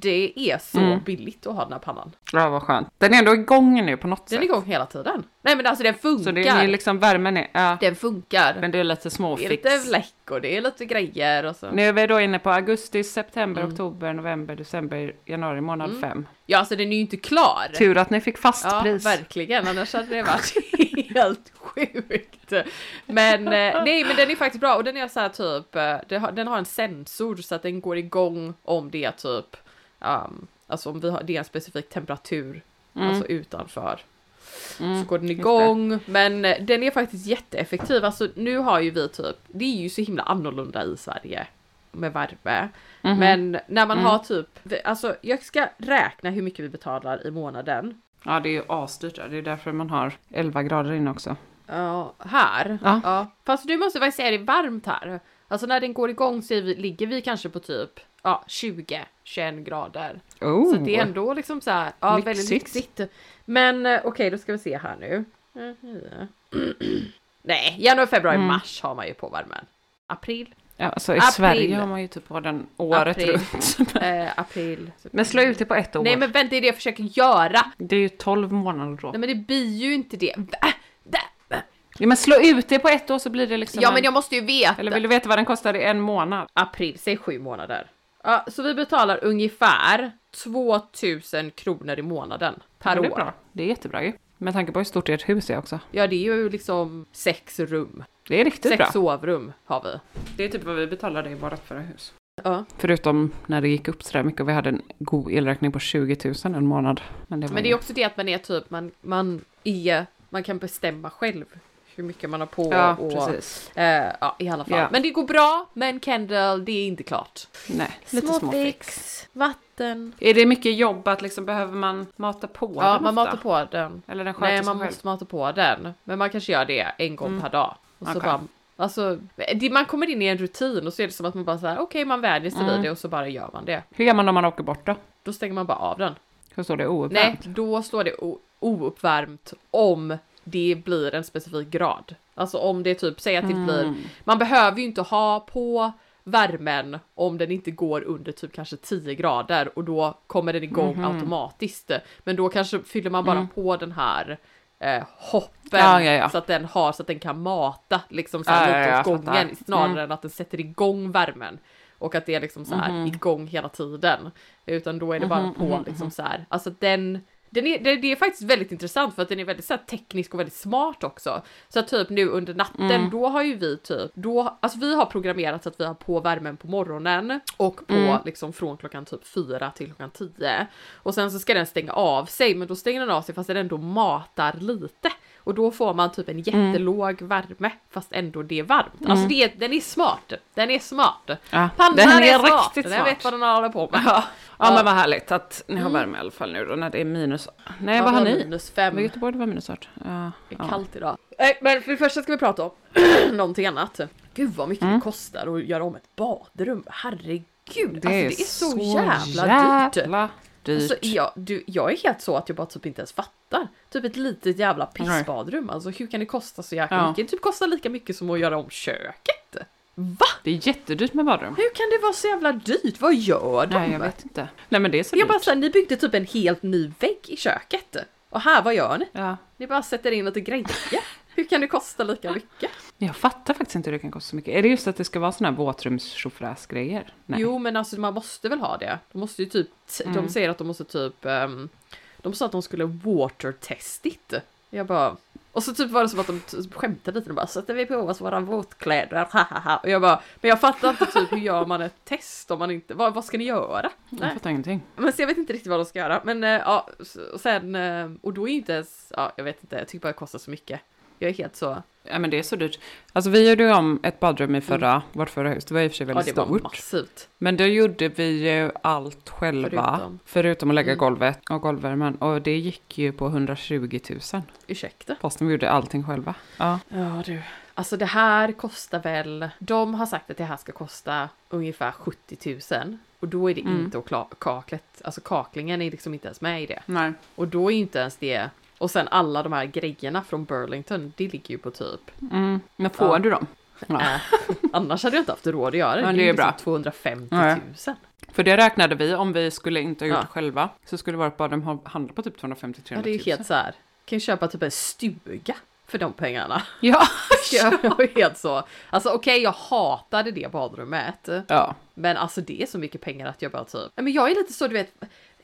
Det är så Mm. billigt att ha den här pannan. Ja, vad skönt. Den är ändå igång nu på något Den är sätt. igång hela tiden. Nej men alltså den funkar. Så det är liksom värmen är, ja. Den funkar. Men det är lite det är småfix. lite läck och det är lite grejer och så. Nu är vi då inne på augusti, september, Mm. oktober, november, december, januari månad Mm. fem. Ja, alltså den är ju inte klar. Tur att ni fick fast Ja, pris. verkligen. Annars hade det varit helt sjukt. Men eh, nej, men den är faktiskt bra och den är så här typ, eh, den har en sensor så att den går igång om det är typ, um, alltså om vi har, det är en specifik temperatur, Mm. alltså utanför. Mm, Så går den igång, men eh, den är faktiskt jätteeffektiv. Alltså nu har ju vi typ, det är ju så himla annorlunda i Sverige med värme. Mhm. Men när man Mm. har typ, alltså jag ska räkna hur mycket vi betalar i månaden. Ja, det är ju asdyrt. Det är därför man har 11 grader inne också. Ja, här. Ja. Ja. Fast du måste faktiskt säga det är varmt här. Alltså när den går igång så vi, ligger vi kanske på typ ja, 20-21 grader. Oh. Så det är ändå liksom så här, ja väldigt Lyxigt. lyxigt. Men eh, okej, då ska vi se här nu. Nej, januari, februari, Mm. mars har man ju på värmen. April, Ja, alltså i April. Sverige har man ju typ på den året April. runt. eh, april. Men slå ut det på ett år. Nej men vänta, det är det jag försöker göra. Det är ju 12 månader då. Nej men det blir ju inte det. Ja, men slå ut det på ett år så blir det liksom Ja en... men jag måste ju veta. Eller vill du veta vad den kostar i en månad? april, säg sju månader. Ja, så vi betalar ungefär 2000 kronor i månaden per Ja, det är år. bra. Det är jättebra ju. Med tanke på hur stort ert hus är också. Ja, det är ju liksom sex rum. Det är riktigt Sex bra. sovrum har vi. Det är typ vad vi betalade i vårt förra hus. Ja. Förutom när det gick upp sådär mycket och vi hade en god elräkning på 20 000 en månad. Men det, var Men det ju- är också det att man är typ, man, man är, man kan bestämma själv hur mycket man har på Ja, och precis. eh, ja, i alla fall. Ja. Men det går bra, men Kendall, det är inte klart. Nej, lite småfix. vatten. Är det mycket jobb att liksom behöver man mata på Ja, den man ofta? matar på den. Eller den Nej, man själv? måste mata på den. Men man kanske gör det en gång Mm. per dag. Och så bara, alltså, det, man kommer in i en rutin och så är det som att man bara säger okej, man vänjer sig Mm. vid det och så bara gör man det. Hur gör man om man åker bort då? Då stänger man bara av den. Hur står det Nej, ouppvärmt? då står det ouppvärmt om det blir en specifik grad. Alltså om det typ, säg att det Mm. blir, man behöver ju inte ha på värmen om den inte går under typ kanske 10 grader och då kommer den igång Mhm. automatiskt. Men då kanske fyller man bara Mm. på den här eh, hoppen Ja, ja, ja. så att den har så att den kan mata liksom så här Ja, åt gången snarare Mm. än att den sätter igång värmen. Och att det är liksom så här Mhm. igång hela tiden. Utan då är det bara Mhm, på mhm, liksom så här. Alltså den, den är, det, det är faktiskt väldigt intressant för att den är väldigt så teknisk och väldigt smart också. Så att typ nu under natten, Mm. då har ju vi typ, då, alltså vi har programmerat så att vi har på värmen på morgonen och på Mm. liksom från klockan typ fyra till klockan tio. Och sen så ska den stänga av sig, men då stänger den av sig fast den ändå matar lite. Och då får man typ en jättelåg värme fast ändå det är varmt. Alltså det, är- den är smart. Den är smart. Ja, Pannan den är smart. riktigt Den smart. vet vad den håller på med. Ja, ja Ja. men vad härligt att ni har värme i alla fall nu då när det är minus. Nej vad har ni? Minus fem. I Göteborg det var minus snart. Ja, Det är kallt idag. Nej, men för det första ska vi prata om någonting annat. Gud vad mycket Mm. det kostar att göra om ett badrum. Herregud, Det, alltså, är det är så, jävla, dyrt. jävla dyrt. Alltså, jag, du, jag är helt så att jag bara typ inte ens fattar. Typ ett litet jävla pissbadrum. Alltså hur kan det kosta så jäkla Ja. mycket? Det typ kostar lika mycket som att göra om köket. Va? Det är jättedyrt med badrum. Hur kan det vara så jävla dyrt? Vad gör de? Nej jag vet inte. Nej men det är så Jag dyrt. bara såhär, ni byggde typ en helt ny vägg i köket. Och här, vad gör ni? Ja. Ni bara sätter in lite grejer. Hur kan det kosta lika mycket? Jag fattar faktiskt inte hur det kan kosta så mycket. Är det just att det ska vara såna här? Nej. Jo men alltså man måste väl ha det. De måste ju typ, de Mm. säger att de måste typ, ehm, de sa att de skulle water-test it. Jag bara, och så typ var det som att de skämtade lite, de bara sätter vi på oss våra våtkläder, hahaha. Och jag bara, men jag fattar inte typ hur gör man ett test om man inte, vad, vad ska ni göra? Jag fattar ingenting. Men så jag vet inte riktigt vad de ska göra. Men eh, ja, och sen, eh, och då är ju inte ens, ja jag vet inte, jag tycker bara det kostar så mycket. Jag är helt så, Ja men det är så dyrt. Alltså vi gjorde ju om ett badrum i förra, vårt förra hus. Det var i och för sig ja väldigt det var stort. massivt. Men då gjorde vi ju allt själva. Förutom. Förutom, att lägga Mm. golvet och golvvärmen. Och det gick ju på 120 000. Ursäkta? Fastän vi gjorde allting själva. Ja. Ja du. Alltså det här kostar väl, de har sagt att det här ska kosta ungefär 70 000. Och då är det Mm. inte och kaklet, alltså kaklingen är liksom inte ens med i det. Nej. Och då är inte ens det, och sen alla de här grejerna från Burlington, det ligger ju på typ, Mm. Men får Ja. du dem? Ja. äh, annars hade jag inte haft råd att göra det. Men det det är är bra. liksom 250 Nej. 000. För det räknade vi, om vi skulle inte ha gjort Ja. det själva, så skulle vårt badrum ha- handla på typ 250 300 Ja, 000. det är ju helt så här. kan ju köpa typ en stuga för de pengarna. Ja. Jag var helt så. Alltså okej, jag hatade det badrummet. ja. Men alltså det är så mycket pengar att jag bara typ, men jag är lite så du vet,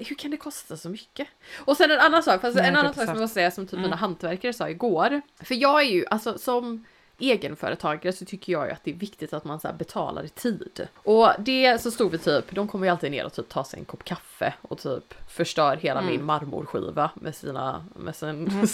hur kan det kosta så mycket? Och sen en annan sak, fast Nej, en annan sak som jag måste säga som typ Mm. mina hantverkare sa igår. För jag är ju, alltså som egenföretagare så tycker jag ju att det är viktigt att man så betalar i tid. Och det så stod vi typ, de kommer ju alltid ner och typ ta sig en kopp kaffe och typ förstör hela Mm. min marmorskiva med sina, med sin...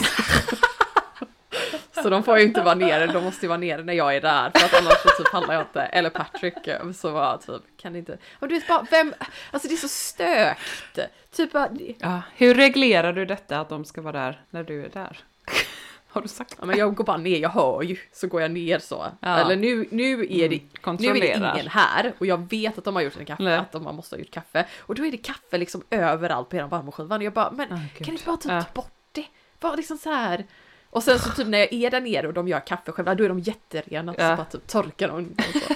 Så de får ju inte vara nere, de måste ju vara nere när jag är där för att annars så typ handlar jag inte, eller Patrick så var typ, kan inte, och du vet bara vem, alltså det är så stökt. Typ bara, ja. Hur reglerar du detta att de ska vara där när du är där? Har du sagt ja men jag går bara ner, jag hör ju, så går jag ner så. Ja. Eller nu, nu är det, nu är det ingen här och jag vet att de har gjort en kaffe, Nej. att de måste ha gjort kaffe. Och då är det kaffe liksom överallt på hela marmorskivan och jag bara, men Åh, kan inte bara typ Ja. ta bort det? Bara liksom så här. Och sen så typ när jag är där nere och de gör kaffe själva, då är de jätterena. Ja. Så bara typ torkar de. Och så.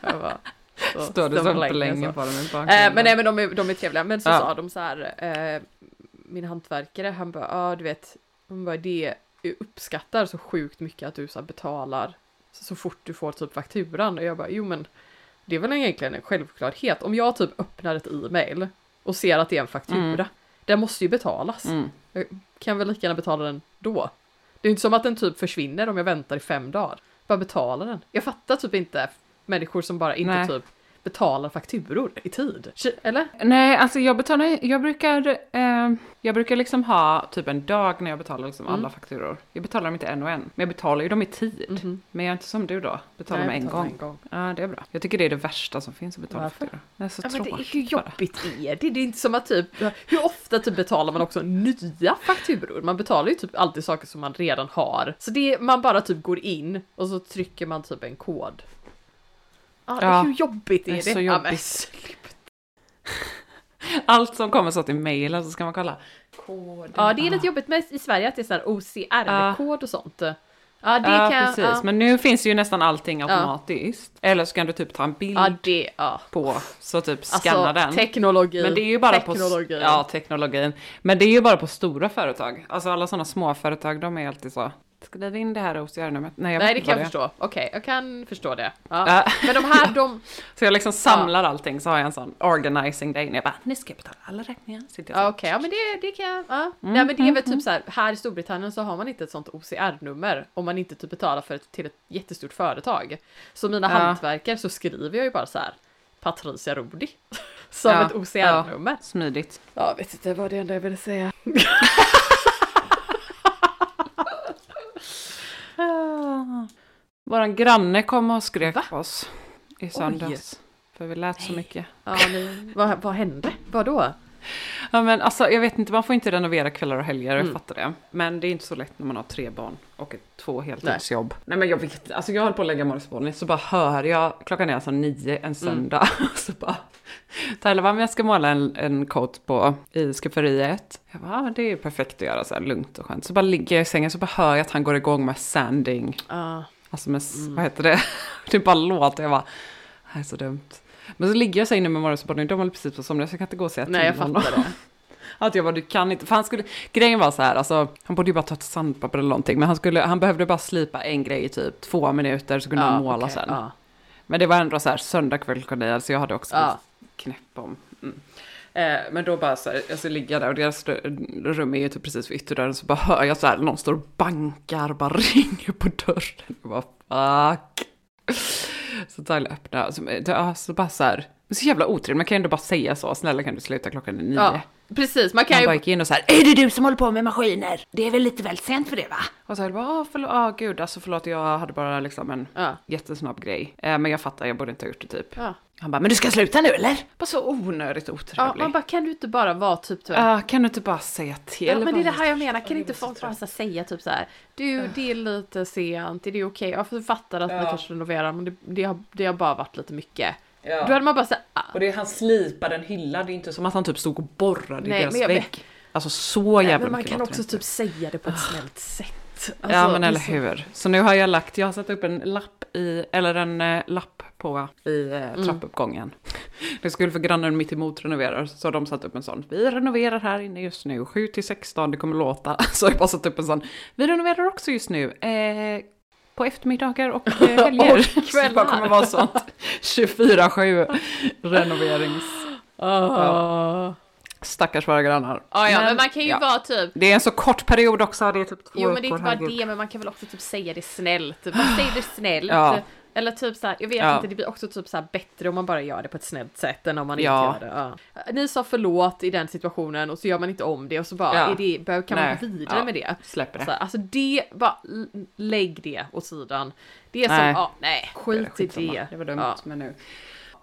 Ja, bara, så Står du så länge på dem i Eh, men nej men de är, de är trevliga. Men så Ja. sa de så här, eh, min hantverkare han bara, ja du vet, hon bara det uppskattar så sjukt mycket att du så betalar så, så fort du får typ fakturan. Och jag bara, jo men det är väl egentligen en självklarhet. Om jag typ öppnar ett e-mail och ser att det är en faktura, Mm. den måste ju betalas. Mm. Jag kan väl lika gärna betala den då. Det är inte som att den typ försvinner om jag väntar i fem dagar. Bara betala den. Jag fattar typ inte människor som bara inte Nej. typ betalar fakturor i tid. Eller? Nej, alltså jag betalar, jag brukar, eh, jag brukar liksom ha typ en dag när jag betalar liksom Mm. alla fakturor. Jag betalar dem inte en och en, men jag betalar ju dem i tid. Mhm. Men jag är inte som du då, betalar jag en gång. en gång. Ja, det är bra. Jag tycker det är det värsta som finns att betala Varför? fakturor. Det är så Ja, tråkigt hur bara. jobbigt är det? Det är inte som att typ, hur ofta typ betalar man också nya fakturor? Man betalar ju typ alltid saker som man redan har. Så det, man bara typ går in och så trycker man typ en kod. Ja, Ja, hur jobbigt är det det? är så Ja, jobbigt. Allt som kommer så till mejlen så ska man kolla. Koden. Ja, det är lite jobbigt med i Sverige att det är sån här OCR-kod och sånt. Ja, det Ja, kan precis. Ja, Men nu finns ju nästan allting automatiskt. Eller så kan du typ ta en bild ja det, ja. på, så typ scanna Alltså, den. teknologi. Men det är ju bara teknologi. på... Ja, teknologin. Men det är ju bara på stora företag. Alltså alla sådana små företag, de är alltid så. Skriv in det här OCR-numret. Nej, jag Nej, det kan jag förstå. Okej, jag kan förstå det. Ja. Ja. Men de här, de... Så jag liksom samlar allting, så har jag en sån organizing day. När jag bara, nu ska jag betala alla räkningar. Sitter jag Ja. Okej, ja men det, det kan jag... Ja. Mm, Nej men det är väl typ så här, här i Storbritannien så har man inte ett sånt OCR-nummer om man inte typ betalar för ett, till ett jättestort företag. Så mina Ja. hantverkare så skriver jag ju bara så här Patricia Rodi. Som Ja, ett OCR-nummer. Smidigt. Ja. vet inte vad det enda jag ville säga. Ah. Våran granne kom och skrek Va? på oss i söndags. Oj. För vi lät så mycket. Ja, nu, vad, vad hände? Vadå? Ja men alltså jag vet inte, man får inte renovera kvällar och helger, Mm. jag fattar det. Men det är inte så lätt när man har tre barn och ett, två heltidsjobb. Nej. men jag vet alltså jag höll på att lägga morgonspåning så bara hör jag, klockan är alltså nio en söndag. så bara, Tyler bara, men jag ska måla en, en coat på i skafferiet. Jag bara, det är ju perfekt att göra så här lugnt och skönt. Så bara ligger jag i sängen så bara hör jag att han går igång med sanding. Ja. Alltså med, s- vad heter det? det bara låter, jag bara, det här är så dumt. Men så ligger jag så inne med morgonspåning, de håller precis på att somna så jag kan inte gå och säga Nej, jag till honom. fattar det. Att jag bara, du kan inte, för han skulle, grejen var så här, alltså, han borde ju bara ta ett sandpapper eller någonting, men han skulle, han behövde bara slipa en grej i typ två minuter så kunde han måla okej, sen. Ja. Men det var ändå så här söndag kväll klockan nio, så jag hade också Ja. knäpp om. Mm. Eh, men då bara så här, alltså ligger jag där och deras ru- rum är ju typ precis vid ytterdörren, så bara hör jag så här, någon står och bankar, bara ringer på dörren. Jag bara fuck. Så Tyler öppnar, så, så bara så här, så jävla otrevligt, man kan ju ändå bara säga så, snälla kan du sluta klockan är nio. ja. Precis, man kan Han ju... bara gick in och så här, är det du som håller på med maskiner? Det är väl lite väl sent för det va? Och så här, bara, ah, förlåt, ah, gud, alltså förlåt, jag hade bara liksom en Ja. jättesnabb grej. Eh, men jag fattar, jag borde inte ha gjort det typ. Ja. Han bara, men du ska sluta nu eller? Bara så onödigt Ja, otrevlig. man bara, kan du inte bara vara typ... typ Ja, kan du inte bara säga till? Ja, men det är det här jag menar, kan inte folk bara säga typ så här, du det är lite sent, är det okej? Jag fattar att vi kanske renoverar men det, det, har, det har bara varit lite mycket. Ja. Då hade man bara såhär, ah, Och det han slipade en hylla, det är inte som att han typ stod och borrade Nej, i deras vägg. vet- Alltså så jävla men man mycket kan också typ säga det på ett snällt sätt. Alltså, ja men eller hur. Så nu har jag lagt, jag har satt upp en lapp i, eller en eh, lapp på i eh, Mm. trappuppgången. Det skulle för grannen mitt emot renoverar, så har de satt upp en sån. Vi renoverar här inne just nu, 7 till 16, det kommer låta. Så har jag bara satt upp en sån. Vi renoverar också just nu. Eh, på eftermiddagar och eh, helger. Och kvällar. bara kommer vara sånt 24-7 renoverings... Ah. Stackars våra grannar. Ja, ja, men, man kan ju ja. vara typ Det är en så kort period också, det är typ två Jo men det är inte bara det, men man kan väl också typ säga det snällt. Man säger det snällt. Ja. Eller typ så här, jag vet Ja. inte, det blir också typ så här bättre om man bara gör det på ett snällt sätt än om man Ja. inte gör det. Ja. Ni sa förlåt i den situationen och så gör man inte om det och så bara, Ja. är det, kan man Nej. gå vidare Ja. med det? Släpper det. Så här, alltså det, bara lägg det åt sidan. Det är som, Nej. ja, nej, skit i det. Det var dumt, Ja. men nu.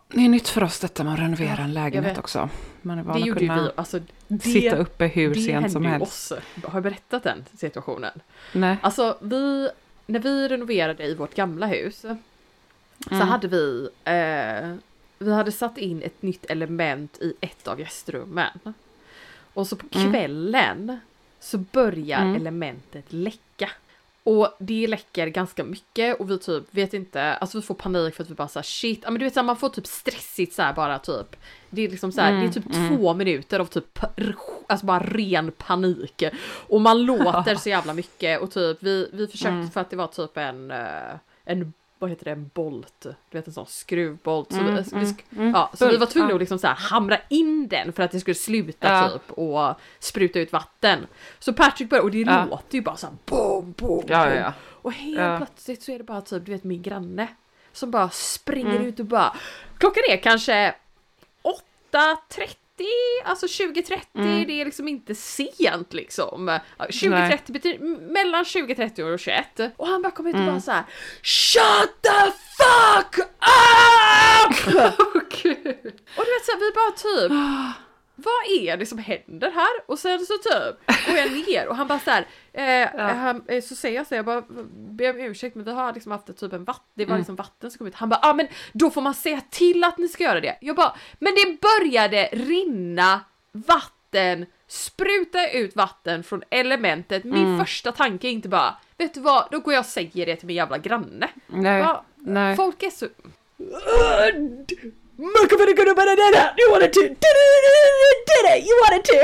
Det är nytt för oss detta med att renovera en lägenhet också. Man är van Det att kunna vi, alltså det, sitta uppe hur sent som helst. oss. Har jag berättat den situationen? Nej. Alltså vi, när vi renoverade i vårt gamla hus så Mm. hade vi, eh, vi hade satt in ett nytt element i ett av gästrummen. Och så på Mm. kvällen så börjar Mm. elementet läcka. Och det läcker ganska mycket och vi typ vet inte, alltså vi får panik för att vi bara såhär shit, ja men du vet så här, man får typ stressigt så här bara typ. Det är liksom så här, Mm, det är typ två minuter av typ, alltså bara ren panik. Och man låter så jävla mycket och typ vi, vi försökte Mm. för att det var typ en, eh, en vad heter det, en bolt, du vet en sån skruvbolt. Så Mm, vi, mm, mm. ja, så vi var tvungna ja. att liksom så här hamra in den för att det skulle sluta Ja. typ och spruta ut vatten. Så Patrick började, och det Ja. låter ju bara så här boom. ja, ja. Och helt plötsligt så är det bara typ, du vet min granne som bara springer Mm. ut och bara Klockan är kanske 8.30, alltså 20.30, Mm. det är liksom inte sent liksom. Ja, 20.30 betyder mellan 20.30 och 21. Och han bara kommer ut och Mm. bara så här Shut the fuck up! och du vet så här, vi bara typ vad är det som händer här? Och sen så typ går jag ner och han bara så här, eh, han, eh, så säger jag så här, jag bara ber om ursäkt men vi har liksom haft ett typ en vatten, det var Mm. liksom vatten som kom ut. Han bara, ja ah, men då får man säga till att ni ska göra det. Jag bara, men det började rinna vatten, spruta ut vatten från elementet. Min Mm. första tanke är inte bara, vet du vad, då går jag och säger det till min jävla granne. Nej. Bara, Nej. Folk är så... You wanted to. Did it. You wanted to.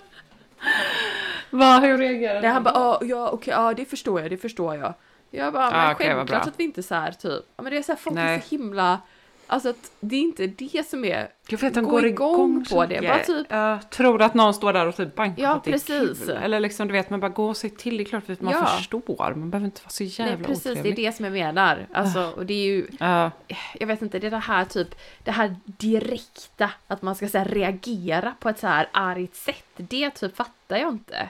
Va, hur reagerar Nej, han bara, ah, ja okej, ja det förstår jag, det förstår jag. Jag bara, men Ah, vad självklart att vi inte så här typ, ja men det är så här, folk är Nej. så himla, alltså att det är inte det som är, Jag vet, han gå går igång igång på det, bara typ- Jag tror att någon står där och typ bankar Ja, är precis. Eller liksom, du vet, man bara gå och säg till. Det är klart att man Ja. förstår. Man behöver inte vara så jävla nej precis det är otrevlig. det som jag menar. Alltså, och det är ju, Ja, jag vet inte, det är det här typ, det här direkta, att man ska så här, reagera på ett så här argt sätt, det typ fattar jag inte.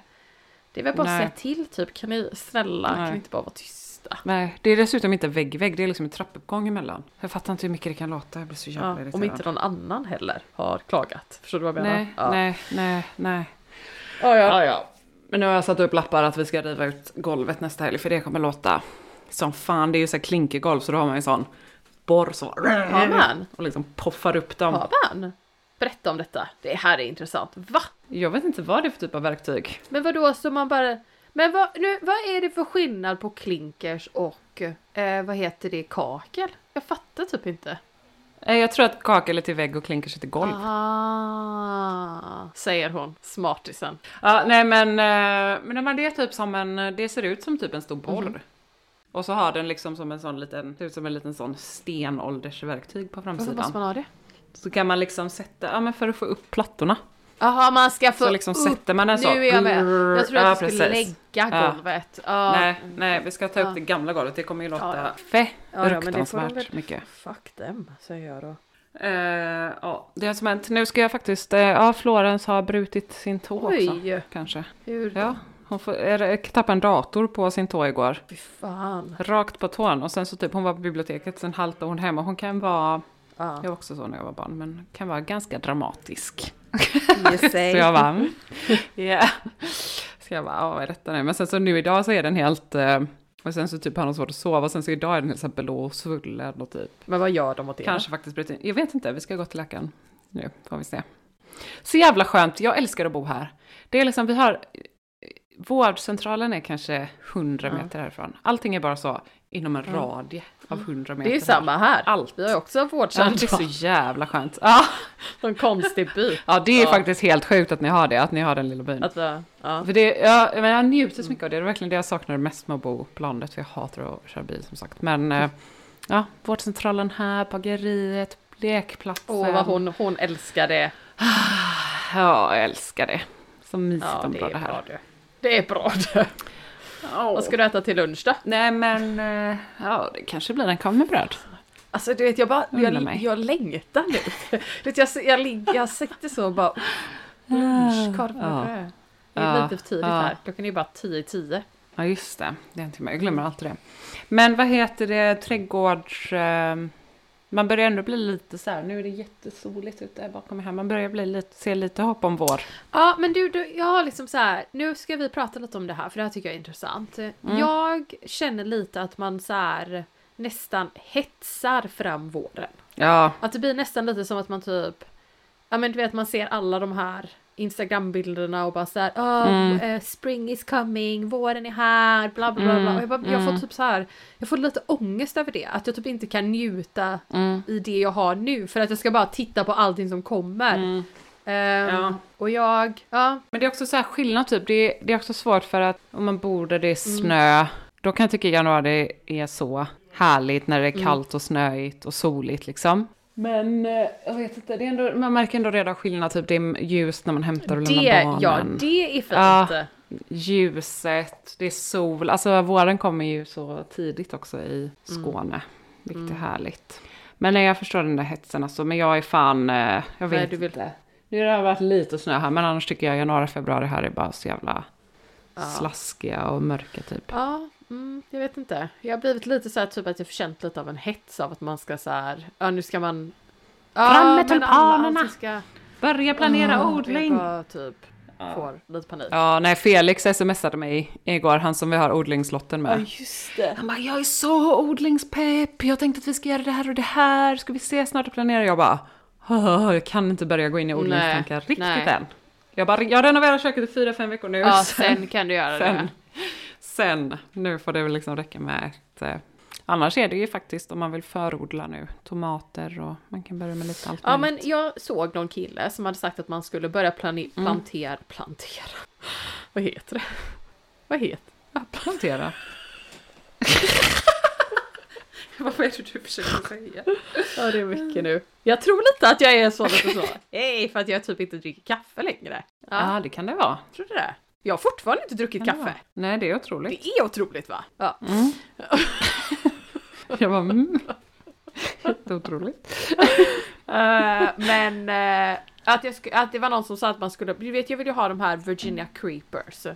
Det är väl bara att säga till typ, kan ni snälla, kan Nej. ni inte bara vara tysta? Nej, det är dessutom inte vägg i vägg, det är liksom en trappuppgång emellan. Jag fattar inte hur mycket det kan låta, jag blir så jävla Ja, irriterad. om inte någon annan heller har klagat. Förstår du vad jag menar? Nej, ja. nej, nej, nej. Ja, ja. Ja, ja. Men nu har jag satt upp lappar att vi ska riva ut golvet nästa helg, för det kommer låta som fan. Det är ju så här klinkergolv, så då har man ju sån borr så. Har man? Och liksom poffar upp dem. Har man? Berätta om detta. Det här är intressant. Va? Jag vet inte vad det är för typ av verktyg. Men vad då så man bara... Men vad, nu, vad är det för skillnad på klinkers och eh, vad heter det, kakel? Jag fattar typ inte. Eh, Jag tror att kakel är till vägg och klinkers är till golv. Ah, säger hon, smartisen. Ja, nej men, eh, men det är typ som en, det ser ut som typ en stor borr. Mhm. Och så har den liksom som en sån liten, ser ut som en liten sån stenåldersverktyg på Varför framsidan. måste man ha det? Så kan man liksom sätta, ja men för att få upp plattorna. Jaha, man ska få Så liksom upp. sätter man den så. Nu är jag med. Jag tror att Ja, jag skulle lägga Ja. golvet. Ja. Nej, nej, vi ska ta upp Ja. det gamla golvet. Det kommer ju låta Ja, Ja, ja, fruktansvärt mycket. Fuck them, säger jag då. Eh, ja, det som hänt. Nu ska jag faktiskt, eh, ja Florens har brutit sin tå också. Oj, Kanske. hur då? Ja, hon får, tappade en dator på sin tå igår. Fy fan. Rakt på tån och sen så typ hon var på biblioteket, sen haltade hon hem och hon kan vara, Ja. jag var också så när jag var barn, men kan vara ganska dramatisk. Så jag bara, mm, yeah. Så jag bara, ja, vad är detta nu? Men sen så nu idag så är den helt, eh, och sen så typ har hon svårt att sova och sen så idag är den helt så här blå och svullen och typ Men vad gör de åt det? kanske faktiskt in. Jag vet inte, vi ska gå till läkaren nu, får vi se. Så jävla skönt, jag älskar att bo här. Det är liksom, vi har, vårdcentralen är kanske 100 Ja. meter härifrån. Allting är bara så inom en Ja. radie av 100 meter. Det är samma här. Allt. Vi har också Ja, det är vårdcentral. så jävla skönt. Ja, En konstig by. ja det är Ja. faktiskt helt sjukt att ni har det, att ni har den lilla byn. Att, ja. För det, ja, men jag njuter så mycket av det. Det är verkligen det jag saknar mest med att bo på landet. För jag hatar att köra bil som sagt. Men eh, ja, vårdcentralen här, bageriet, lekplatsen. Åh, vad hon, hon älskar det. Ja, jag älskar det. Så mysigt Ja, det är det här. bra du. Det är bra du. Vad ska du äta till lunch då? Nej men, eh, ja det kanske blir en korv med bröd. Alltså du vet, jag bara, jag, mig. jag längtar nu. Du vet, jag, jag, jag sitter så och bara, lunch, korv med Ja. bröd. Det är lite för tidigt ja. här. Klockan är ju bara tio i tio. Ja just det, det är en timme. Jag glömmer alltid det. Men vad heter det, trädgårds... Eh, man börjar ändå bli lite så här, nu är det jättesoligt ute bakom mig här. Man börjar bli lite, se lite hopp om vår. Ja, men du, du, jag har liksom så här, nu ska vi prata lite om det här för det här tycker jag är intressant. Jag känner lite att man så här nästan hetsar fram våren. Ja, Att det blir nästan lite som att man typ, ja men du vet man ser alla de här Instagram-bilderna och bara så här, oh, Mm. eh, spring is coming, våren är här, bla bla bla. bla. Och jag, bara, jag får mm. typ så här, jag får lite ångest över det. Att jag typ inte kan njuta mm, i det jag har nu för att jag ska bara titta på allting som kommer. mm. Ehm, Ja. Och jag, ja, Men det är också så här skillnad typ. Det är, det är också svårt för att om man bor där det är Mm. snö. Då kan jag tycka januari är så härligt när det är Mm. kallt och snöigt och soligt liksom. Men eh, jag vet inte, det är ändå, man märker ändå redan skillnad. Typ det är ljust när man hämtar och lämnar det, barnen. ja, det är fint. Ja. Ljuset, det är sol. Alltså våren kommer ju så tidigt också i Skåne. Vilket Mm. är härligt. Men nej, jag förstår den där hetsen alltså. Men jag är fan, eh, jag vet Nej, du vill- inte. Nu har det varit lite snö här, men annars tycker jag januari, februari här är bara så jävla Ja. slaskiga och mörka typ. Ja, mm, jag vet inte. Jag har blivit lite så här typ att jag känt lite av en hets av att man ska så här, ja nu ska man... Ja, Fram med tulpanerna! Ska, Börja planera Ja, odling! Jag bara typ får lite panik. Ja, nej, Felix smsade mig igår, han som vi har odlingslotten med. just det. Han bara, jag är så odlingspepp, jag tänkte att vi ska göra det här och det här, ska vi se snart och planera? Jag bara, "Åh, jag kan inte börja gå in i odlingstankar Nej, riktigt nej. än. Jag bara, jag renoverar köket i fyra, fem veckor nu. Ja, sen kan du göra sen, det. Sen, nu får det väl liksom räcka med ett, eh, annars är det ju faktiskt om man vill förodla nu, tomater och man kan börja med lite allt Ja, men jag såg någon kille som hade sagt att man skulle börja plane- Mm. plantera, plantera. Vad heter det? Vad heter Plantera. Vad är det du försöker säga? Ja, det är mycket nu. Jag tror lite att jag är så lite så. Hej, för att jag typ inte dricker kaffe längre. Ja, Ja, det kan det vara. tror du det? Jag har fortfarande inte druckit det kaffe. Nej, det är otroligt. Det är otroligt va? Ja. Mm. jag var mm. Jätteotroligt. Eh, men eh, att, jag att det var någon som sa att man skulle, du vet jag vill ju ha de här Virginia Creepers.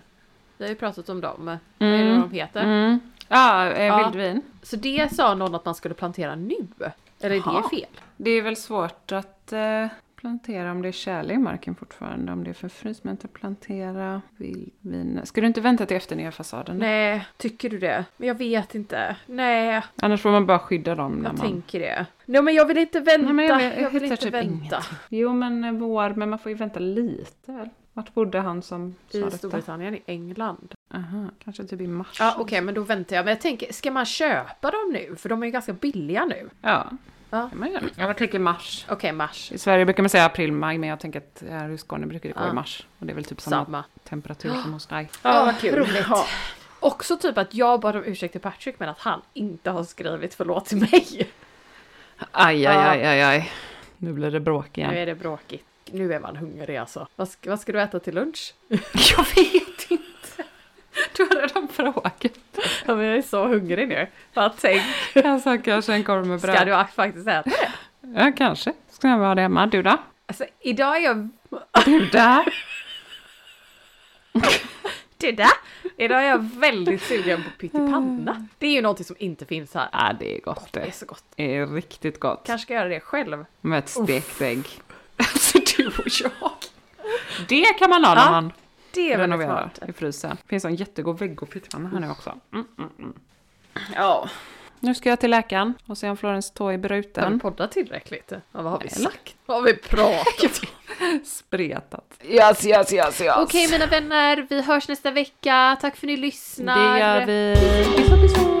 Vi har ju pratat om dem. Vad är det de heter? Mm. Ja, eh, Ja. vildvin. Så det sa någon att man skulle plantera nu. Eller är det fel? Det är väl svårt att eh, plantera om det är tjäle i marken fortfarande. Om det är för frys, men inte plantera vildvin. Ska du inte vänta till efter nerfasaden? då? Nej, tycker du det? Men jag vet inte. Nej, Annars får man bara skydda dem när jag man... tänker det. Nej men jag vill inte vänta. Nej, men jag, jag, jag, jag vill inte typ vänta. ingenting. Jo men eh, vår, men man får ju vänta lite väl? Vart bodde han som sa I detta? Storbritannien, i England. Aha, kanske typ i mars. Ja okej, men då väntar jag. Men jag tänker, ska man köpa dem nu? För de är ju ganska billiga nu. Ja, Ja. kan man göra. Jag tänker mars. Okej, mars. I Sverige brukar man säga april, maj, men jag tänker att här i Skåne brukar det gå Ja. i mars. Och det är väl typ samma, Samma. temperatur som hos dig. Ja, vad kul. Roligt. Också typ att jag bad om ursäkt till Patrick men att han inte har skrivit förlåt till mig. Aj, aj, Ja. aj, aj, aj. Nu blir det bråk Nu igen. är det bråkigt. Nu är man hungrig alltså. Vad ska, vad ska du äta till lunch? Jag vet Du har redan frågat. Ja, men jag är så hungrig nu. Vad tänk, Jag sa kanske en korv med bröd. ska du faktiskt äta det? Ja, kanske. Ska jag vara det hemma. Du då? Alltså idag är jag... Du där? Det där! Idag är jag väldigt sugen på pyttipanna. Det är ju någonting som inte finns här. Ja, det är gott Det är så gott. Det är riktigt gott. Kanske ska göra det själv. Med ett stekt ägg. Alltså du och jag. Det kan man ha när Ja, man Det är väldigt renoverar smart. i frysen. Det finns en jättegod vegopyttipanna här nu också. Mm, mm, mm. Ja. Nu ska jag till läkaren och se om Florence tå är Har vi bruten. poddat tillräckligt? Ja, vad har vi sagt? Vad har vi pratat Spretat. Yes, yes, yes, yes. Okej mina vänner, vi hörs nästa vecka. Tack för att ni lyssnar. Det gör vi. Puss och puss.